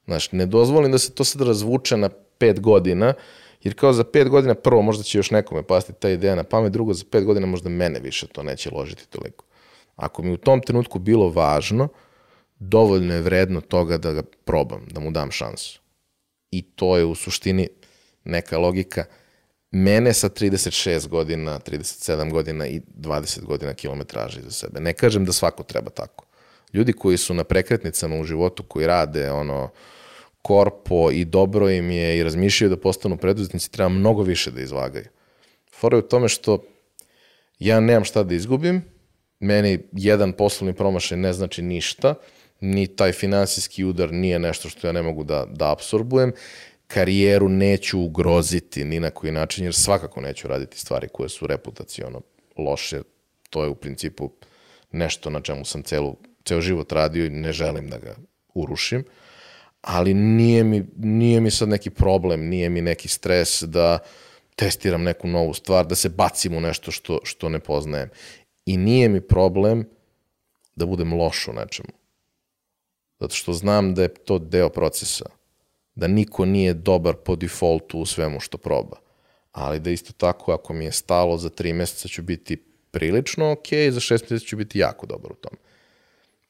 Znaš, ne dozvolim da se to sad razvuče na 5 godina, jer kao za 5 godina, prvo možda će još nekome pasti ta ideja na pamet, drugo za 5 godina možda mene više to neće ložiti toliko. Ako mi u tom trenutku bilo važno, dovoljno je vredno toga da ga probam, da mu dam šansu. I to je u suštini neka logika mene sa 36 godina, 37 godina i 20 godina kilometraže iza sebe. Ne kažem da svako treba tako. Ljudi koji su na prekretnicama u životu, koji rade ono korpo i dobro im je i razmišljaju da postanu preduzetnici, treba mnogo više da izvagaju. Fora je u tome što ja nemam šta da izgubim, meni jedan poslovni promašaj ne znači ništa, ni taj finansijski udar nije nešto što ja ne mogu da, da absorbujem, karijeru neću ugroziti ni na koji način, jer svakako neću raditi stvari koje su reputacijono loše. To je u principu nešto na čemu sam celu, ceo život radio i ne želim da ga urušim. Ali nije mi, nije mi sad neki problem, nije mi neki stres da testiram neku novu stvar, da se bacim u nešto što, što ne poznajem. I nije mi problem da budem loš u nečemu. Zato što znam da je to deo procesa da niko nije dobar po defaultu u svemu što proba. Ali da isto tako, ako mi je stalo za tri meseca ću biti prilično ok, za šest meseca ću biti jako dobar u tome.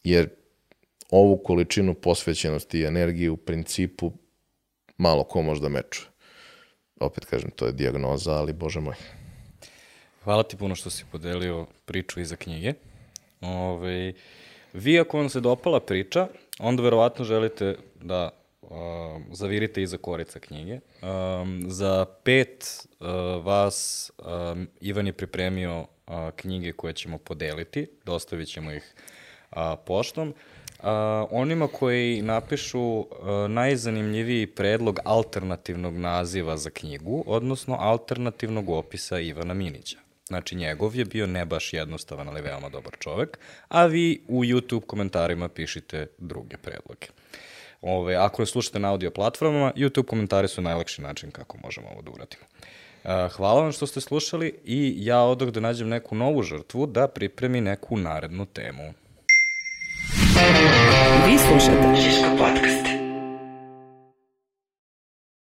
Jer ovu količinu posvećenosti i energije u principu malo ko može da mečuje. Opet kažem, to je diagnoza, ali bože moj. Hvala ti puno što si podelio priču iza knjige. Ove, vi ako vam se dopala priča, onda verovatno želite da uh, zavirite iza korica knjige. Um, za pet uh, vas um, Ivan je pripremio uh, knjige koje ćemo podeliti, dostavit ćemo ih uh, poštom. Uh, onima koji napišu uh, najzanimljiviji predlog alternativnog naziva za knjigu, odnosno alternativnog opisa Ivana Minića. Znači, njegov je bio ne baš jednostavan, ali veoma dobar čovek, a vi u YouTube komentarima pišite druge predloge. Ove, ako ne slušate na audio platformama, YouTube komentari su najlakši način kako možemo ovo da uradimo. Hvala vam što ste slušali i ja odoh da nađem neku novu žrtvu da pripremi neku narednu temu. Vi slušate Žiško podcast.